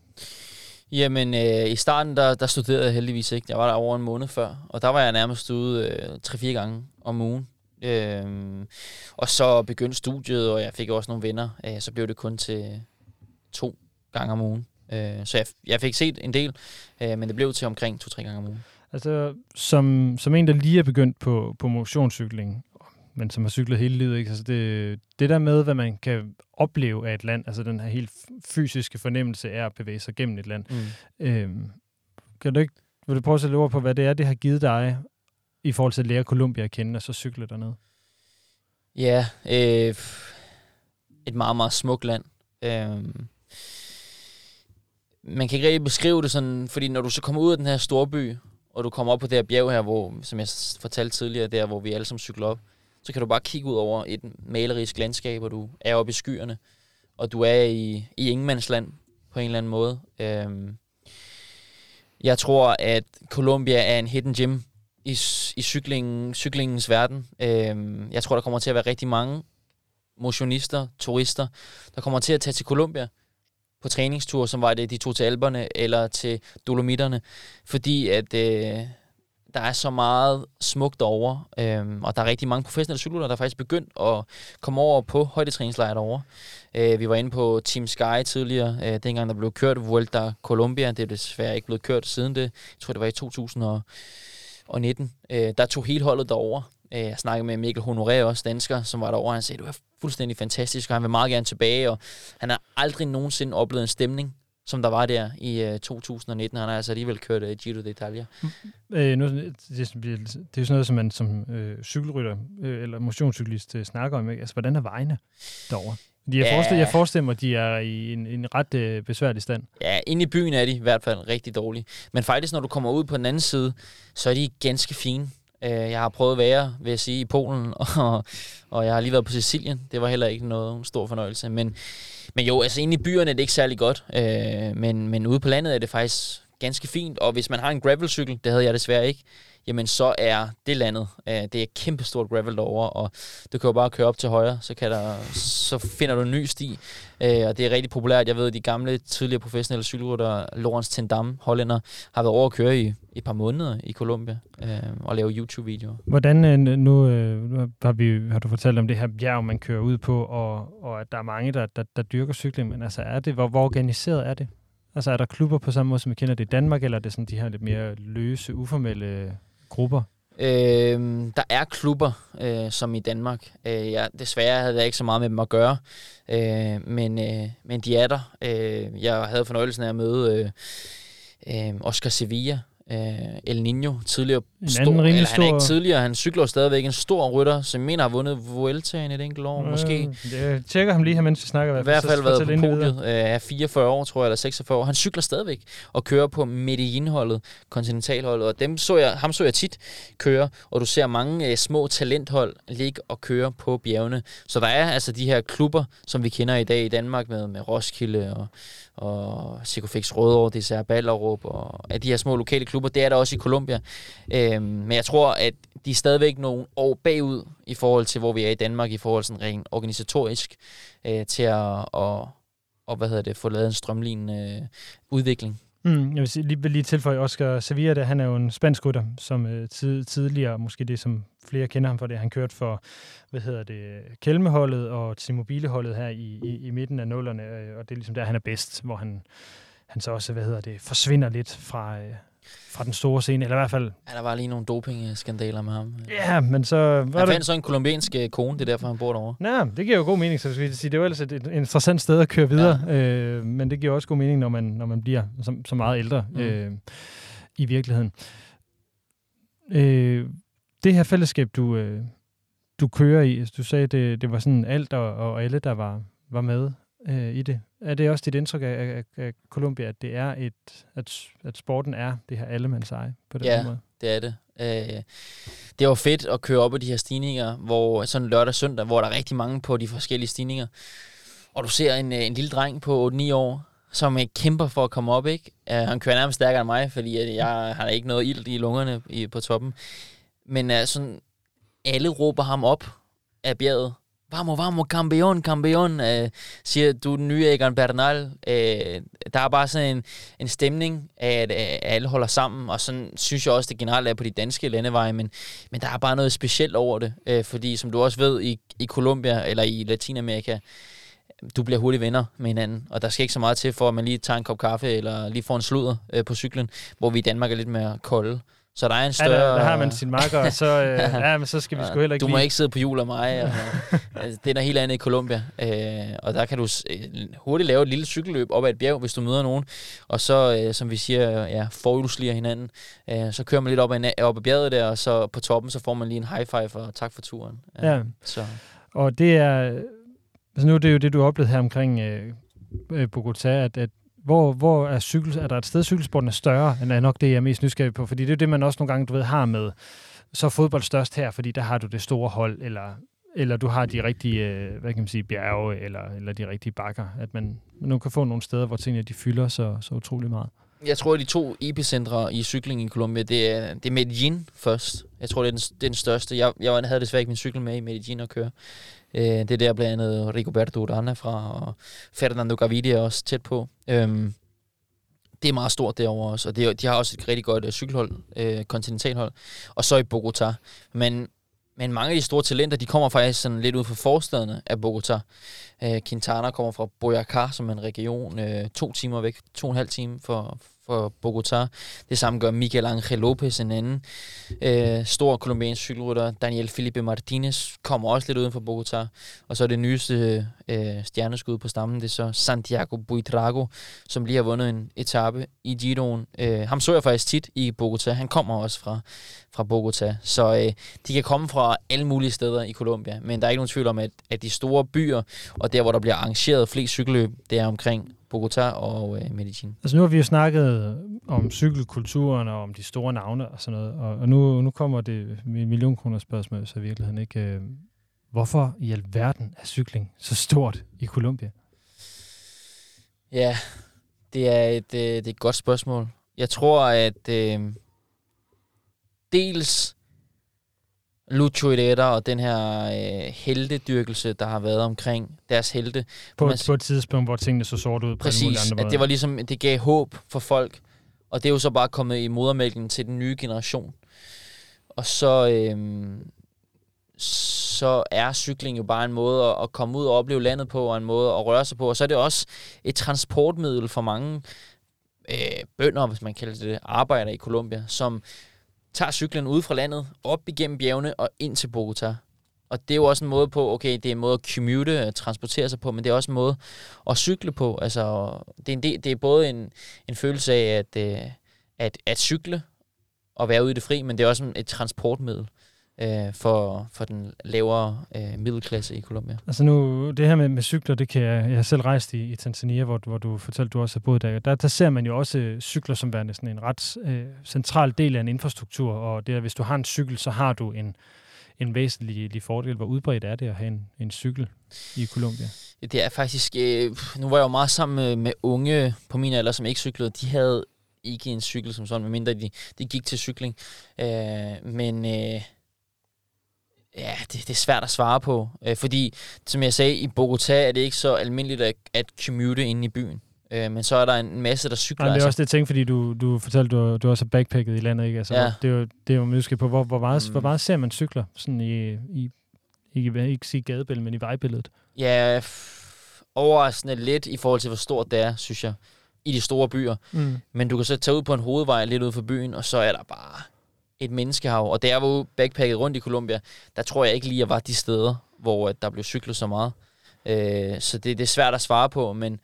Jamen, øh, i starten, der, der studerede jeg heldigvis ikke. Jeg var der over en måned før, og der var jeg nærmest ude øh, 3-4 gange om ugen. Øh, og så begyndte studiet, og jeg fik også nogle venner. Øh, så blev det kun til to gange om ugen. Øh, så jeg, jeg fik set en del, øh, men det blev til omkring to-tre gange om ugen. Altså, som, som en, der lige er begyndt på, på motionscykling, men som har cyklet hele livet, ikke? Altså det, det der med, hvad man kan opleve af et land, altså den her helt fysiske fornemmelse af at bevæge sig gennem et land. Mm. Øhm, kan du ikke, vil du prøve at sætte ord på, hvad det er, det har givet dig i forhold til at lære Colombia at kende, og så cykle dernede? Ja, øh, et meget, meget smukt land. Øh, man kan ikke rigtig beskrive det sådan, fordi når du så kommer ud af den her store by, og du kommer op på det her bjerg her, hvor, som jeg fortalte tidligere, der hvor vi alle sammen cykler op, så kan du bare kigge ud over et malerisk landskab, og du er oppe i skyerne, og du er i, i ingenmandsland på en eller anden måde. Øhm, jeg tror, at Colombia er en hidden gem i, i cyklingen, cyklingens verden. Øhm, jeg tror, der kommer til at være rigtig mange motionister, turister, der kommer til at tage til Colombia på træningstur, som var det, de tog til alberne eller til Dolomitterne, fordi at øh, der er så meget smukt over, øh, og der er rigtig mange professionelle cyklister, der er faktisk begyndt at komme over på højdetræningslejre derovre. Øh, vi var inde på Team Sky tidligere, øh, dengang der blev kørt Vuelta Colombia. Det er desværre ikke blevet kørt siden det. Jeg tror, det var i 2019. Øh, der tog hele holdet derover. Øh, jeg snakkede med Mikkel Honoré, også dansker, som var derovre. Han sagde, du er fuldstændig fantastisk, og han vil meget gerne tilbage. Og han har aldrig nogensinde oplevet en stemning, som der var der i øh, 2019. Han har altså alligevel kørt øh, Giro d'Italia. Mm. Øh, nu, det, det, er jo sådan noget, som man som øh, cykelrytter øh, eller motionscyklist øh, snakker om. Ikke? Altså, hvordan er vejene derovre? De jeg, ja. forestiller, jeg forestiller mig, at de er i en, en ret øh, besværlig stand. Ja, inde i byen er de i hvert fald rigtig dårlige. Men faktisk, når du kommer ud på den anden side, så er de ganske fine. Øh, jeg har prøvet at være, vil jeg sige, i Polen, og, og jeg har lige været på Sicilien. Det var heller ikke noget stor fornøjelse. Men, men jo, altså inde i byerne er det ikke særlig godt. Øh, men, men ude på landet er det faktisk ganske fint. Og hvis man har en gravelcykel, det havde jeg desværre ikke, jamen så er det landet. Øh, det er kæmpestort gravel derovre, og du kan jo bare køre op til højre, så, kan der, så finder du en ny sti. Øh, og det er rigtig populært. Jeg ved, at de gamle, tidligere professionelle cykelrytter, Lorenz Tendam, hollænder, har været over at køre i et par måneder i Colombia øh, og lave YouTube-videoer. Hvordan, øh, nu, øh, nu har, vi, har du fortalt om det her bjerg, man kører ud på, og, og at der er mange, der, der, der dyrker cykling, men altså er det, hvor, hvor organiseret er det? Altså er der klubber på samme måde, som vi kender det i Danmark, eller er det sådan de her lidt mere løse, uformelle grupper? Øh, der er klubber, øh, som i Danmark. Øh, jeg, desværre havde jeg ikke så meget med dem at gøre, øh, men, øh, men de er der. Øh, jeg havde fornøjelsen af at møde øh, øh, Oscar Sevilla, øh, El Nino, tidligere en stor, eller han er ikke tidligere, han cykler stadigvæk en stor rytter, som mener har vundet Vuelta i et enkelt år, øh, måske. Jeg tjekker ham lige her, mens vi snakker. I hvert fald været på podiet øh, er 44 år, tror jeg, eller 46 år. Han cykler stadigvæk og kører på Medellin-holdet, kontinentalholdet, og dem så jeg, ham så jeg tit køre, og du ser mange øh, små talenthold ligge og køre på bjergene. Så der er altså de her klubber, som vi kender i dag i Danmark med, med Roskilde og og Sikofix Rødovre, det er Ballerup, og af de her små lokale klubber, det er der også i Colombia. Øhm, men jeg tror, at de er stadigvæk nogle år bagud i forhold til, hvor vi er i Danmark, i forhold til rent organisatorisk, øh, til at og, og, hvad hedder det, få lavet en strømlignende øh, udvikling. Mm, jeg vil sige, lige, lige tilføje Oscar Sevilla, der, han er jo en spansk rytter, som øh, tid, tidligere, måske det som flere kender ham for det, han kørte for, hvad hedder det, Kelmeholdet og Timobileholdet her i, i, i midten af nullerne, øh, og det er ligesom der, han er bedst, hvor han, han så også, hvad hedder det, forsvinder lidt fra, øh, fra den store scene, eller i hvert fald... Ja, der var lige nogle doping-skandaler med ham. Ja, men så... Var han fandt så en kolumbiansk øh, kone, det er derfor, han bor derovre. Ja, det giver jo god mening, så skal sige. Det er jo ellers et, et interessant sted at køre videre, ja. øh, men det giver også god mening, når man, når man bliver så, så meget ældre mm. øh, i virkeligheden. Øh, det her fællesskab, du, øh, du kører i, du sagde, det, det var sådan alt og, og alle, der var, var med øh, i det. Er det også dit indtryk af, af, af Colombia, at det er et, at, at sporten er det her allemands eje på den ja, måde? det er det. Øh, det var fedt at køre op på de her stigninger, hvor sådan lørdag og søndag, hvor der er rigtig mange på de forskellige stigninger. Og du ser en, en lille dreng på 8-9 år, som kæmper for at komme op, ikke? Uh, han kører nærmest stærkere end mig, fordi jeg har ikke noget ild i lungerne i, på toppen. Men uh, sådan, alle råber ham op af bjerget, vamos, vamos, campeon, campeon, øh, eh, siger du den nye Egan Bernal. Øh, der er bare sådan en, en stemning af, at, at alle holder sammen, og sådan synes jeg også, det generelt er på de danske landeveje, men, men der er bare noget specielt over det, øh, fordi som du også ved, i, i Colombia eller i Latinamerika, du bliver hurtigt venner med hinanden, og der skal ikke så meget til, for at man lige tager en kop kaffe, eller lige får en sludder øh, på cyklen, hvor vi i Danmark er lidt mere kolde. Så der er en større... Ja, der, der har man sin marker, og så, øh, ja, men så skal vi sgu heller ikke Du må lige... ikke sidde på jul af mig. Og, altså, det er noget helt andet i Colombia. Øh, og der kan du øh, hurtigt lave et lille cykelløb op ad et bjerg, hvis du møder nogen. Og så, øh, som vi siger, ja, forhjulsliger hinanden. Øh, så kører man lidt op ad, op ad bjerget der, og så på toppen, så får man lige en high five og tak for turen. Ja, ja. Så. og det er... Altså nu er det jo det, du har oplevet her omkring øh, øh Bogotá, at, at hvor, hvor er, cykel, er der et sted, cykelsporten er større, end er nok det, jeg er mest nysgerrig på? Fordi det er det, man også nogle gange, du ved, har med, så er fodbold størst her, fordi der har du det store hold, eller, eller du har de rigtige, øh, hvad kan man sige, bjerge, eller, eller de rigtige bakker, at man, man nu kan få nogle steder, hvor tingene de fylder så, så utrolig meget. Jeg tror, at de to epicentre i cykling i Colombia, det er, det er Medellin først. Jeg tror, det er den, det er den største. Jeg, jeg havde desværre ikke min cykel med i Medellin at køre. Øh, det er der blandt andet Rigoberto Urana fra, og Fernando Gaviria også tæt på. Øhm, det er meget stort derovre også, og det, de har også et rigtig godt øh, cykelhold, øh, kontinentalhold. Og så i Bogota. Men, men mange af de store talenter, de kommer faktisk sådan lidt ud fra forstederne af Bogota. Øh, Quintana kommer fra Boyacá, som er en region, øh, to timer væk, to og en halv time for, for Bogota. Det samme gør Miguel Angel Lopez, en anden øh, stor kolumbiansk cykelrytter. Daniel Felipe Martinez kommer også lidt uden for Bogota. Og så er det nyeste øh, stjerneskud på stammen, det er så Santiago Buitrago, som lige har vundet en etape i Giroen. Øh, ham så jeg faktisk tit i Bogota. Han kommer også fra, fra Bogota. Så øh, de kan komme fra alle mulige steder i Colombia. Men der er ikke nogen tvivl om, at, at de store byer, og der hvor der bliver arrangeret flest cykelløb, det er omkring Bogota og øh, Medellin. Altså nu har vi jo snakket om cykelkulturen og om de store navne og sådan noget, og, og nu, nu kommer det med million kroner spørgsmål, så i virkeligheden ikke. Øh, hvorfor i alverden er cykling så stort i Colombia? Ja, det er et, øh, det er et godt spørgsmål. Jeg tror, at øh, dels Lucho Herrera og den her øh, heldedyrkelse, der har været omkring deres helte. På, man, på et tidspunkt, hvor tingene så sort ud på præcis, andre at det var ligesom, det gav håb for folk, og det er jo så bare kommet i modermælken til den nye generation. Og så, øh, så er cykling jo bare en måde at, at komme ud og opleve landet på, og en måde at røre sig på. Og så er det også et transportmiddel for mange øh, bønder, hvis man kalder det, arbejder i Colombia, som tager cyklen ud fra landet, op igennem bjergene og ind til Bogota. Og det er jo også en måde på, okay, det er en måde at commute, at transportere sig på, men det er også en måde at cykle på. Altså, det er, en del, det er både en, en følelse af at, øh, at, at cykle og være ude i det fri, men det er også et transportmiddel øh, for, for den lavere øh, middelklasse i Colombia. Altså nu, det her med, med cykler, det kan jeg, jeg har selv rejst i, i Tanzania, hvor, hvor du fortalte, du også har boet der. der. Der ser man jo også øh, cykler som værende sådan en ret øh, central del af en infrastruktur, og det er, hvis du har en cykel, så har du en, en væsentlig fordel. Hvor udbredt er det at have en, en cykel i Colombia? Det er faktisk, øh, nu var jeg jo meget sammen med, med unge på min alder, som ikke cyklede. De havde ikke en cykel som sådan, medmindre de, de gik til cykling. Øh, men øh, Ja, det, det er svært at svare på, øh, fordi som jeg sagde, i Bogotá er det ikke så almindeligt at, at commute inde i byen. Øh, men så er der en masse, der cykler. Ja, det er altså. også det ting, fordi du, du fortalte, du, du også har backpacket i landet, ikke? Altså, ja. det, er jo, det er jo måske på, hvor, hvor, meget, mm. hvor meget ser man cykler sådan i, i ikke, ikke sige gadebilledet, men i vejbilledet? Ja, overraskende lidt i forhold til, hvor stort det er, synes jeg, i de store byer. Mm. Men du kan så tage ud på en hovedvej lidt ud for byen, og så er der bare et menneskehav. Og da jeg var backpacket rundt i Colombia, der tror jeg ikke lige, at jeg var de steder, hvor der blev cyklet så meget. Øh, så det, det er svært at svare på, men,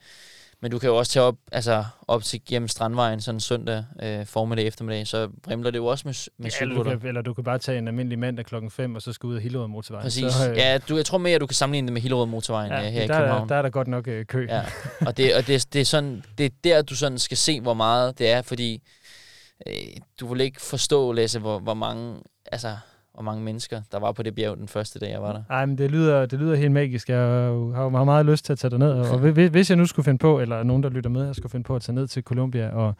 men du kan jo også tage op, altså op til gennem Strandvejen sådan søndag øh, formiddag eftermiddag, så brimler det jo også med, med ja, eller, du kan, eller du kan bare tage en almindelig mandag klokken 5, og så skal ud af Hillerød motorvejen. Præcis. Så, øh, ja, du, jeg tror mere, at du kan sammenligne det med Hillerød motorvejen ja, øh, her der, i København. Der er der godt nok øh, kø. Ja. Og, det, og det, det, er sådan, det er der, du sådan skal se, hvor meget det er, fordi øh, du vil ikke forstå, Lasse, hvor, hvor mange, altså, hvor mange mennesker, der var på det bjerg den første dag, jeg var der. Nej, men det lyder, det lyder helt magisk. Jeg har meget, meget lyst til at tage dig ned. Og hvis jeg nu skulle finde på, eller nogen, der lytter med, jeg skulle finde på at tage ned til Colombia og,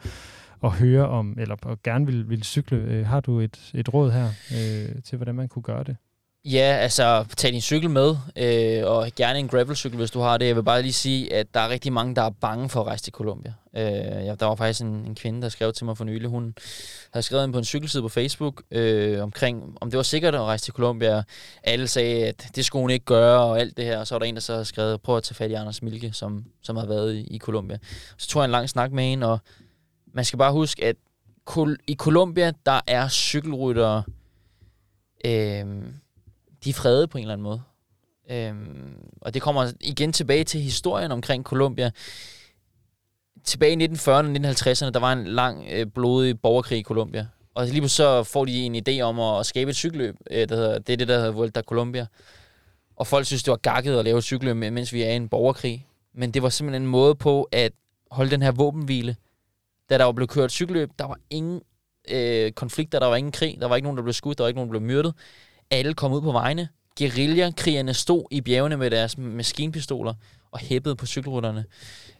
og høre om, eller og gerne vil, vil cykle, øh, har du et, et råd her øh, til, hvordan man kunne gøre det? Ja, altså tag din cykel med, øh, og gerne en gravelcykel, hvis du har det. Jeg vil bare lige sige, at der er rigtig mange, der er bange for at rejse til Colombia. Øh, ja, der var faktisk en, en kvinde, der skrev til mig for nylig. Hun havde skrevet ind på en cykelside på Facebook øh, omkring, om det var sikkert at rejse til Colombia. Alle sagde, at det skulle hun ikke gøre, og alt det her. Og så var der en, der så havde skrevet, prøv at tage fat i Anders Milke, som, som har været i, i Colombia. Så tog jeg en lang snak med hende, og man skal bare huske, at i Colombia, der er cykelryttere... Øh, de er fredet på en eller anden måde. Øhm, og det kommer igen tilbage til historien omkring Colombia. Tilbage i 1940'erne og 1950'erne, der var en lang, øh, blodig borgerkrig i Colombia. Og lige så får de en idé om at, at skabe et cykelløb. Øh, der hedder, det er det, der hedder Vuelta Colombia. Og folk synes, det var gakket at lave et cykelløb, mens vi er i en borgerkrig. Men det var simpelthen en måde på at holde den her våbenhvile. Da der var blevet kørt cykelløb, der var ingen øh, konflikter, der var ingen krig, der var ikke nogen, der blev skudt, der var ikke nogen, der blev myrdet alle kom ud på vejene. Guerillakrigerne stod i bjergene med deres maskinpistoler og hæppede på cykelrytterne.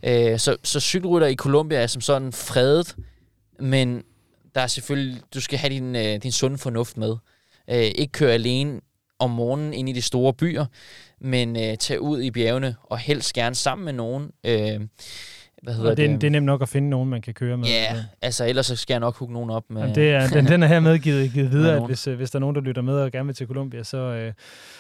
Øh, så, så cykelrytter i Colombia er som sådan fredet, men der er selvfølgelig, du skal have din, øh, din sunde fornuft med. Øh, ikke køre alene om morgenen ind i de store byer, men øh, tage ud i bjergene og helst gerne sammen med nogen. Øh, hvad hedder og det, det? det er nemt nok at finde nogen, man kan køre med. Ja, yeah, altså ellers så skal jeg nok hooke nogen op med... Jamen, det er, den, den er her medgivet givet videre, at hvis, øh, hvis der er nogen, der lytter med og gerne vil til Colombia, så, øh,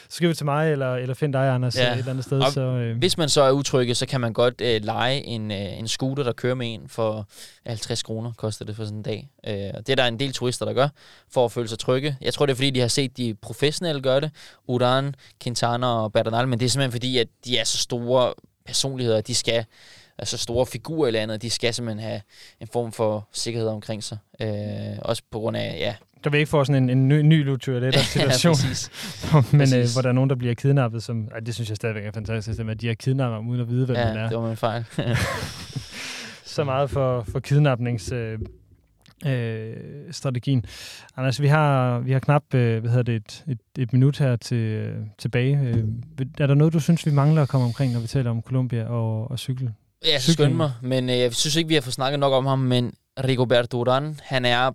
så skriv til mig, eller, eller find dig, Anders, ja. et eller andet sted. Og så, øh. Hvis man så er utrygge, så kan man godt øh, lege en, øh, en scooter, der kører med en for 50 kroner, koster det for sådan en dag. Øh, det er der en del turister, der gør, for at føle sig trygge. Jeg tror, det er fordi, de har set de professionelle gøre det. Udan, Quintana og Bernal, men det er simpelthen fordi, at de er så store personligheder, at de skal altså store figurer i landet, de skal simpelthen have en form for sikkerhed omkring sig. Øh, også på grund af, ja... Der vil ikke få sådan en, en ny, ny lutur, det er der situation. ja, Men øh, præcis. Øh, hvor der er nogen, der bliver kidnappet, som... Ej, det synes jeg stadigvæk er fantastisk, at de har kidnappet uden at vide, hvem ja, man er. det var min fejl. så meget for, for kidnapnings... Øh, øh, strategien. Anders, vi har, vi har knap øh, hvad hedder det, et, et, et minut her til, øh, tilbage. Øh, er der noget, du synes, vi mangler at komme omkring, når vi taler om Colombia og, og cykel? Ja, skøn mig, men øh, jeg synes ikke, vi har fået snakket nok om ham, men Rigoberto Urán, han er...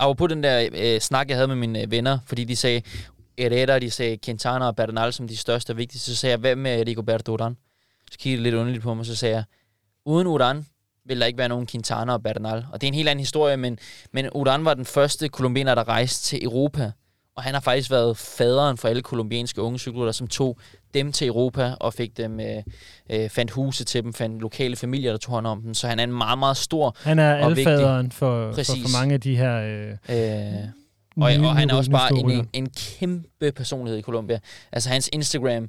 Og på den der øh, snak, jeg havde med mine øh, venner, fordi de sagde, Herrera, de sagde Quintana og Bernal som de største og vigtigste, så sagde jeg, hvad med Rigoberto Urán? Så kiggede lidt underligt på mig, så sagde jeg, uden Urán vil der ikke være nogen Quintana og Bernal. Og det er en helt anden historie, men, men Urán var den første kolumbianer, der rejste til Europa. Og han har faktisk været faderen for alle kolumbianske unge cykler, som tog dem til Europa og fik dem, øh, øh, fandt huse til dem, fandt lokale familier, der tog hånd om dem. Så han er en meget, meget stor Han er alfaderen for, for, for mange af de her... Øh, øh, og, og han er også bare en, en kæmpe personlighed i Colombia. Altså hans Instagram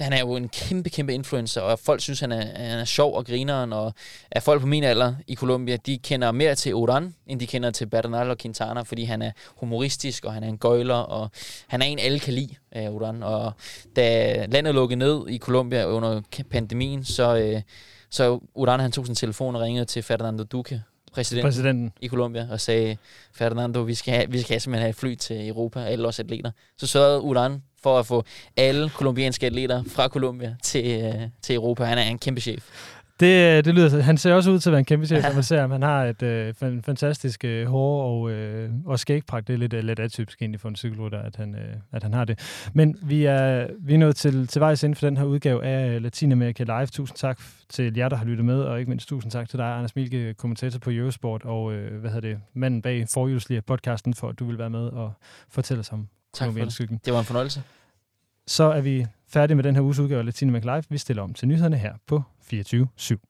han er jo en kæmpe, kæmpe influencer, og folk synes, han er, han er sjov og grineren, og er folk på min alder i Colombia, de kender mere til Oran, end de kender til Bernal og Quintana, fordi han er humoristisk, og han er en gøjler, og han er en, alle kan lide, uh, Oran. Og da landet lukkede ned i Colombia under pandemien, så, uh, så Oran han tog sin telefon og ringede til Fernando Duque, præsidenten, præsidenten i Colombia, og sagde, Fernando, vi skal, have, vi skal simpelthen have et fly til Europa, alle os atleter. Så sørgede Uran for at få alle kolumbianske atleter fra Colombia til, øh, til Europa. Han er en kæmpe chef. Det, det lyder, han ser også ud til at være en kæmpe chef, ja. man ser. Han har et øh, fantastisk øh, hår og, øh, og skægpragt. Det er lidt, øh, lidt atypisk egentlig for en cykelrytter, at han, øh, at han har det. Men vi er, vi er nået til, til vejs inden for den her udgave af Latinamerika Live. Tusind tak til jer, der har lyttet med, og ikke mindst tusind tak til dig, Anders Milke, kommentator på Eurosport, og øh, hvad hedder det, manden bag forhjulslige podcasten, for at du vil være med og fortælle os om Tak for det. Det var en fornøjelse. Så er vi færdige med den her uges udgave af Latinamerika Live. Vi stiller om til nyhederne her på 24 /7.